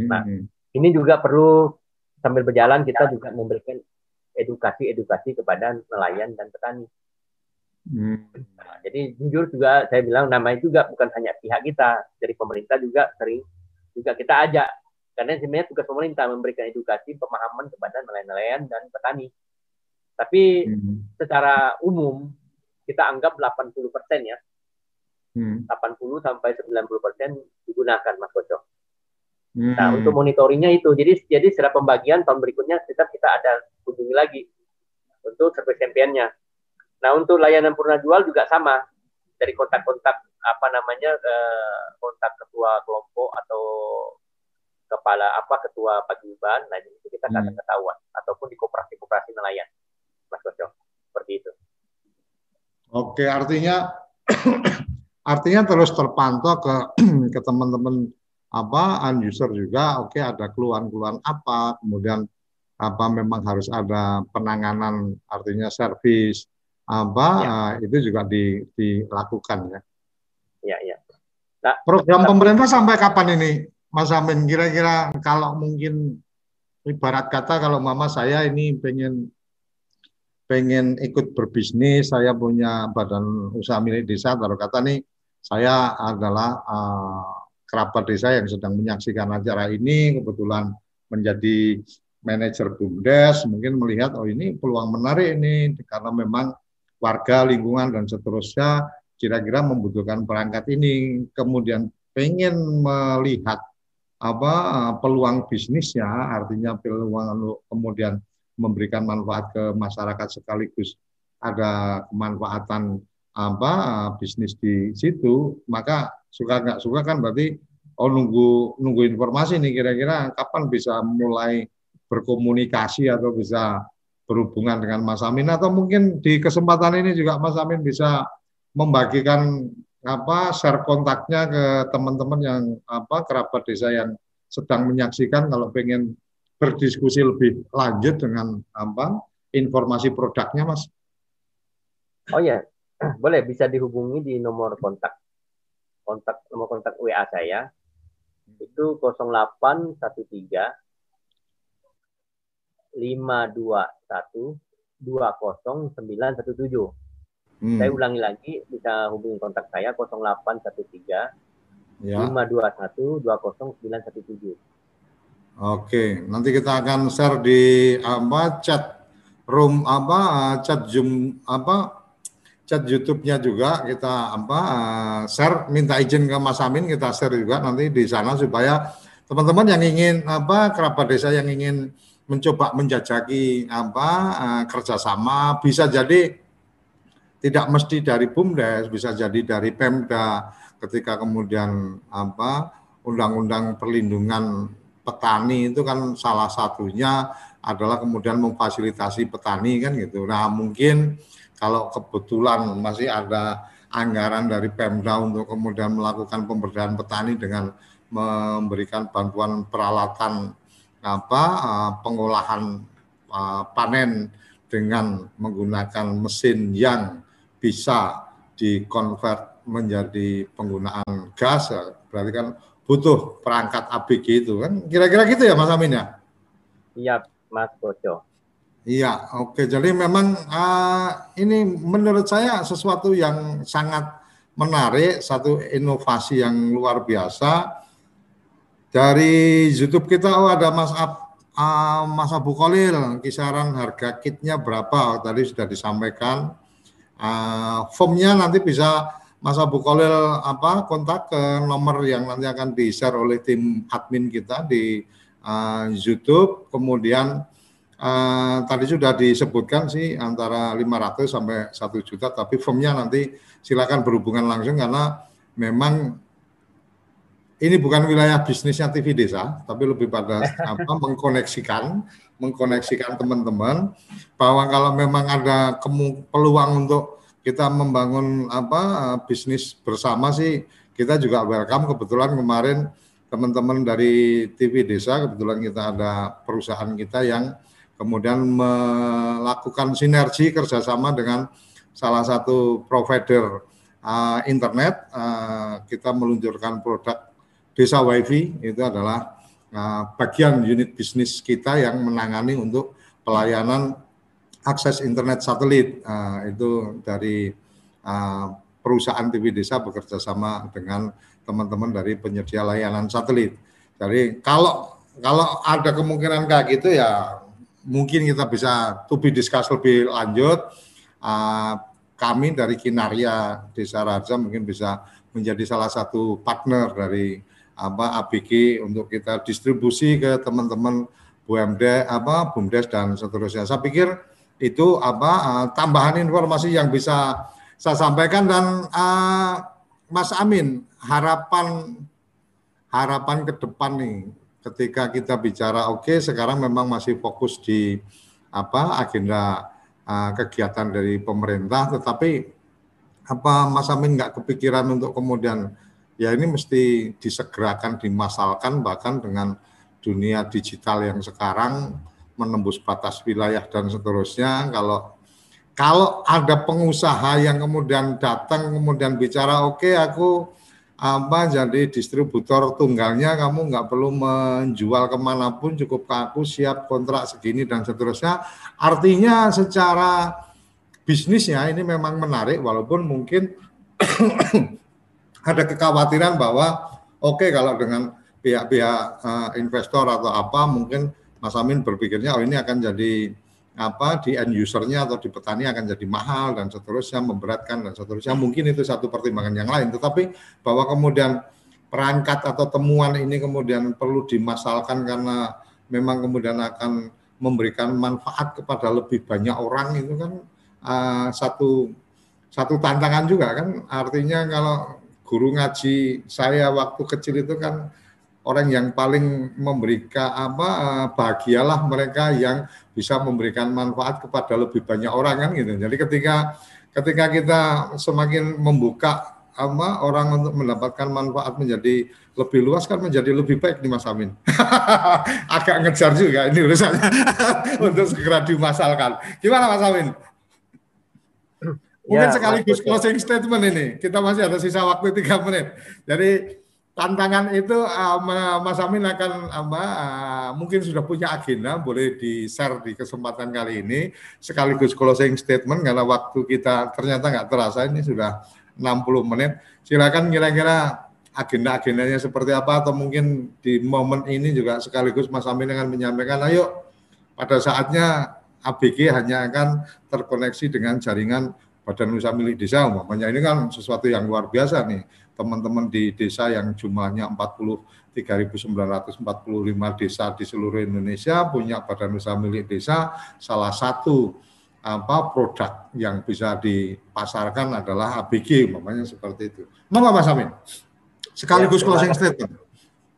S2: Nah,
S1: Hmm.
S2: Ini juga perlu sambil berjalan kita juga memberikan edukasi-edukasi kepada nelayan dan petani.
S1: Hmm.
S2: Nah, jadi jujur juga saya bilang namanya juga bukan hanya pihak kita dari pemerintah juga sering juga kita ajak karena sebenarnya tugas pemerintah memberikan edukasi pemahaman kepada nelayan-nelayan dan petani. Tapi
S1: Hmm.
S2: secara umum kita anggap 80 persen ya,
S1: Hmm.
S2: 80 sampai 90 persen digunakan Mas Koco.
S1: Hmm.
S2: Nah untuk monitoringnya itu, jadi jadi setelah pembagian tahun berikutnya kita kita ada kunjungi lagi untuk service campaignnya. Nah untuk layanan purna jual juga sama dari kontak-kontak apa namanya eh, kontak ketua kelompok atau kepala apa ketua paguyuban, nah itu kita akan hmm. ketahuan ataupun di koperasi-koperasi nelayan, Mas Koco, seperti itu.
S1: Oke, artinya artinya terus terpantau ke ke teman-teman apa user juga oke okay, ada keluhan-keluhan apa kemudian apa memang harus ada penanganan artinya servis apa ya. uh, itu juga di, dilakukan ya.
S2: Ya ya.
S1: Nah, program nah, pemerintah sampai kapan ini Mas Amin kira-kira kalau mungkin ibarat kata kalau mama saya ini pengen pengen ikut berbisnis saya punya badan usaha milik desa taruh kata nih saya adalah uh, kerabat desa yang sedang menyaksikan acara ini, kebetulan menjadi manajer BUMDes, mungkin melihat, oh ini peluang menarik ini, karena memang warga, lingkungan, dan seterusnya kira-kira membutuhkan perangkat ini, kemudian pengen melihat apa peluang bisnisnya, artinya peluang kemudian memberikan manfaat ke masyarakat sekaligus ada kemanfaatan apa bisnis di situ maka suka nggak suka kan berarti oh nunggu nunggu informasi nih kira-kira kapan bisa mulai berkomunikasi atau bisa berhubungan dengan Mas Amin? Atau mungkin di kesempatan ini juga Mas Amin bisa membagikan apa share kontaknya ke teman-teman yang apa kerabat desa yang sedang menyaksikan kalau pengen berdiskusi lebih lanjut dengan apa informasi produknya Mas.
S2: Oh ya, boleh bisa dihubungi di nomor kontak kontak nomor kontak WA saya itu 0813 521 20917. Hmm. Saya ulangi lagi bisa hubungi kontak saya 0813 ya. 521 20917.
S1: Oke, nanti kita akan share di apa chat room apa chat Zoom apa chat YouTube-nya juga. Kita apa share minta izin ke Mas Amin kita share juga nanti di sana supaya teman-teman yang ingin apa kerabat desa yang ingin mencoba menjajaki apa kerjasama bisa jadi tidak mesti dari BUMDes bisa jadi dari Pemda ketika kemudian apa undang-undang perlindungan petani itu kan salah satunya adalah kemudian memfasilitasi petani kan gitu. Nah mungkin kalau kebetulan masih ada anggaran dari Pemda untuk kemudian melakukan pemberdayaan petani dengan memberikan bantuan peralatan apa eh, pengolahan eh, panen dengan menggunakan mesin yang bisa dikonvert menjadi penggunaan gas berarti kan butuh perangkat ABG itu kan kira-kira gitu ya Mas Amin ya?
S2: Iya Mas Bojo.
S1: Iya, oke. Jadi memang uh, ini menurut saya sesuatu yang sangat menarik, satu inovasi yang luar biasa. Dari YouTube kita, oh ada Mas Ab, uh, Mas Abu Kolil, kisaran harga kitnya berapa? Tadi sudah disampaikan. Uh, formnya nanti bisa Mas Abu Kolil apa kontak ke nomor yang nanti akan di-share oleh tim admin kita di uh, YouTube. Kemudian Uh, tadi sudah disebutkan sih antara 500 sampai 1 juta, tapi formnya nanti silakan berhubungan langsung karena memang ini bukan wilayah bisnisnya TV Desa, tapi lebih pada apa mengkoneksikan, mengkoneksikan teman-teman bahwa kalau memang ada peluang untuk kita membangun apa bisnis bersama sih kita juga welcome. Kebetulan kemarin teman-teman dari TV Desa kebetulan kita ada perusahaan kita yang kemudian melakukan sinergi kerjasama dengan salah satu provider uh, internet. Uh, kita meluncurkan produk Desa WiFi itu adalah uh, bagian unit bisnis kita yang menangani untuk pelayanan akses internet satelit. Uh, itu dari uh, perusahaan TV Desa bekerja sama dengan teman-teman dari penyedia layanan satelit. Jadi kalau kalau ada kemungkinan kayak gitu ya mungkin kita bisa to be discuss lebih lanjut. Uh, kami dari Kinaria Desa Raja mungkin bisa menjadi salah satu partner dari apa ABG untuk kita distribusi ke teman-teman BUMD apa BUMDes dan seterusnya. Saya pikir itu apa uh, tambahan informasi yang bisa saya sampaikan dan uh, Mas Amin harapan harapan ke depan nih ketika kita bicara oke okay, sekarang memang masih fokus di apa agenda uh, kegiatan dari pemerintah tetapi apa Mas Amin nggak kepikiran untuk kemudian ya ini mesti disegerakan dimasalkan bahkan dengan dunia digital yang sekarang menembus batas wilayah dan seterusnya. Kalau kalau ada pengusaha yang kemudian datang kemudian bicara oke okay, aku apa jadi distributor tunggalnya kamu nggak perlu menjual ke mana pun cukup ke aku siap kontrak segini dan seterusnya. Artinya secara bisnisnya ini memang menarik walaupun mungkin ada kekhawatiran bahwa oke okay, kalau dengan pihak-pihak uh, investor atau apa mungkin Mas Amin berpikirnya oh ini akan jadi apa di end usernya atau di petani akan jadi mahal dan seterusnya memberatkan dan seterusnya. Mungkin itu satu pertimbangan yang lain tetapi bahwa kemudian perangkat atau temuan ini kemudian perlu dimasalkan karena memang kemudian akan memberikan manfaat kepada lebih banyak orang itu kan uh, satu satu tantangan juga kan. Artinya kalau guru ngaji saya waktu kecil itu kan orang yang paling memberikan apa bahagialah mereka yang bisa memberikan manfaat kepada lebih banyak orang kan gitu. Jadi ketika ketika kita semakin membuka apa orang untuk mendapatkan manfaat menjadi lebih luas kan menjadi lebih baik di Mas Amin. Agak ngejar juga ini urusannya untuk segera dimasalkan. Gimana Mas Amin? Mungkin ya, sekaligus closing statement ini. Kita masih ada sisa waktu tiga menit. Jadi tantangan itu uh, Mas Amin akan uh, mungkin sudah punya agenda boleh di share di kesempatan kali ini. Sekaligus closing statement karena waktu kita ternyata nggak terasa ini sudah 60 menit. Silakan kira-kira agenda-agendanya seperti apa atau mungkin di momen ini juga sekaligus Mas Amin akan menyampaikan ayo pada saatnya ABG hanya akan terkoneksi dengan jaringan Badan Usaha Milik Desa. Umpamanya ini kan sesuatu yang luar biasa nih teman-teman di desa yang jumlahnya 43.945 desa di seluruh Indonesia punya badan usaha milik desa salah satu apa produk yang bisa dipasarkan adalah ABG umpamanya seperti itu. Monggo Mas Amin. Sekaligus ya, closing statement.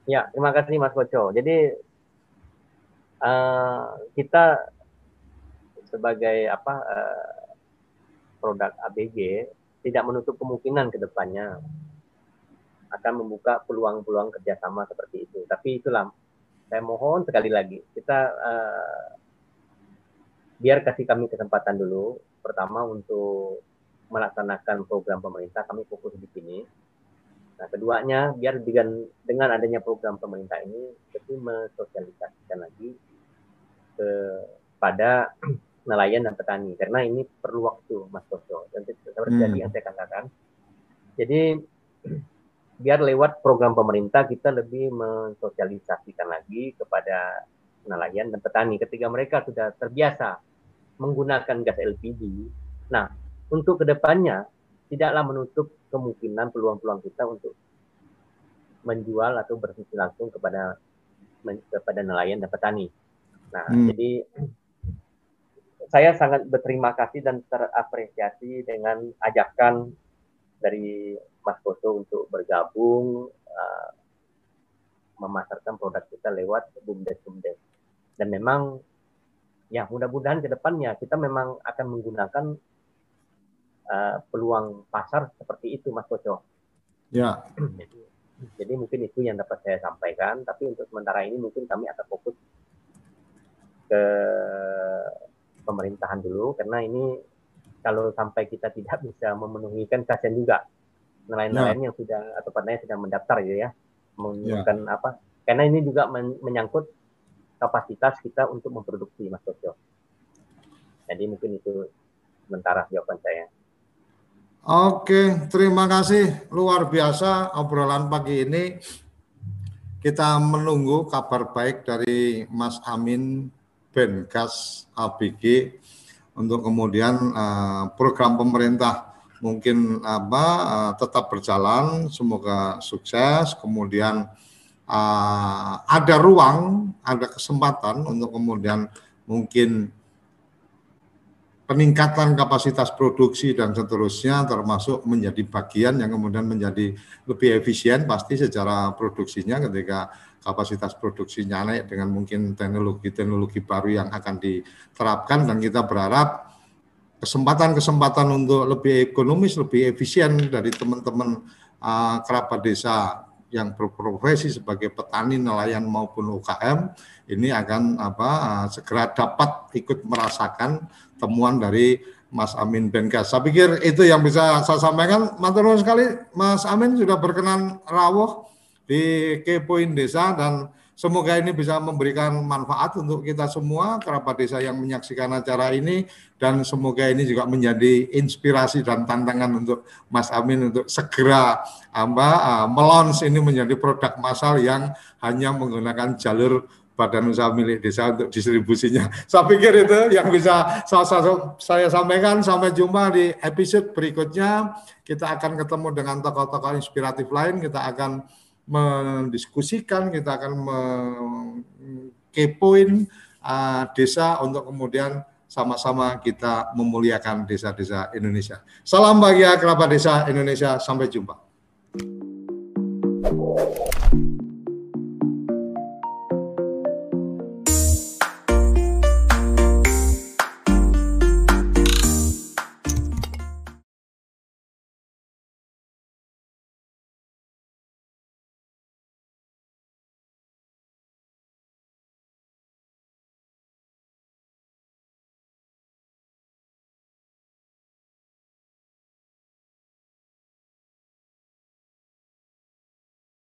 S2: Ya, terima kasih Mas Koco. Jadi uh, kita sebagai apa uh, produk ABG tidak menutup kemungkinan ke depannya akan membuka peluang-peluang kerjasama seperti itu. Tapi itulah, saya mohon sekali lagi kita uh, biar kasih kami kesempatan dulu. Pertama untuk melaksanakan program pemerintah kami fokus di sini. Nah, keduanya biar dengan dengan adanya program pemerintah ini kita mensosialisasikan lagi kepada nelayan dan petani karena ini perlu waktu Mas Toto dan seperti hmm. yang saya katakan jadi biar lewat program pemerintah kita lebih mensosialisasikan lagi kepada nelayan dan petani ketika mereka sudah terbiasa menggunakan gas LPG nah untuk ke depannya tidaklah menutup kemungkinan peluang-peluang kita untuk menjual atau bersisi langsung kepada kepada nelayan dan petani. Nah, hmm. jadi saya sangat berterima kasih dan terapresiasi dengan ajakan dari Mas Koso untuk bergabung uh, memasarkan produk kita lewat bumdes-bumdes. Dan memang ya mudah-mudahan ke depannya kita memang akan menggunakan uh, peluang pasar seperti itu Mas Koso.
S1: Ya.
S2: Jadi, jadi mungkin itu yang dapat saya sampaikan, tapi untuk sementara ini mungkin kami akan fokus ke pemerintahan dulu karena ini kalau sampai kita tidak bisa memenuhi kan kasihan juga nelayan-nelayan ya. yang sudah atau petani sudah mendaftar gitu ya menggunakan ya. apa karena ini juga menyangkut kapasitas kita untuk memproduksi mas Sosyo. Jadi mungkin itu sementara jawaban saya.
S1: Oke, terima kasih luar biasa obrolan pagi ini. Kita menunggu kabar baik dari Mas Amin Benkas ABG untuk kemudian uh, program pemerintah mungkin apa uh, tetap berjalan, semoga sukses. Kemudian uh, ada ruang, ada kesempatan untuk kemudian mungkin peningkatan kapasitas produksi dan seterusnya termasuk menjadi bagian yang kemudian menjadi lebih efisien pasti secara produksinya ketika kapasitas produksinya naik dengan mungkin teknologi-teknologi baru yang akan diterapkan dan kita berharap kesempatan-kesempatan untuk lebih ekonomis, lebih efisien dari teman-teman uh, kerabat desa yang berprofesi sebagai petani, nelayan maupun UKM ini akan apa uh, segera dapat ikut merasakan temuan dari Mas Amin Benkas. Saya pikir itu yang bisa saya sampaikan. Matur sekali Mas Amin sudah berkenan rawuh di Kepoin Desa dan semoga ini bisa memberikan manfaat untuk kita semua kerabat desa yang menyaksikan acara ini dan semoga ini juga menjadi inspirasi dan tantangan untuk Mas Amin untuk segera apa uh, melons ini menjadi produk massal yang hanya menggunakan jalur badan usaha milik desa untuk distribusinya. Saya pikir itu yang bisa saya sampaikan. Sampai jumpa di episode berikutnya. Kita akan ketemu dengan tokoh-tokoh inspiratif lain. Kita akan mendiskusikan, kita akan kepoin uh, desa untuk kemudian sama-sama kita memuliakan desa-desa Indonesia. Salam bahagia kerabat desa Indonesia. Sampai jumpa.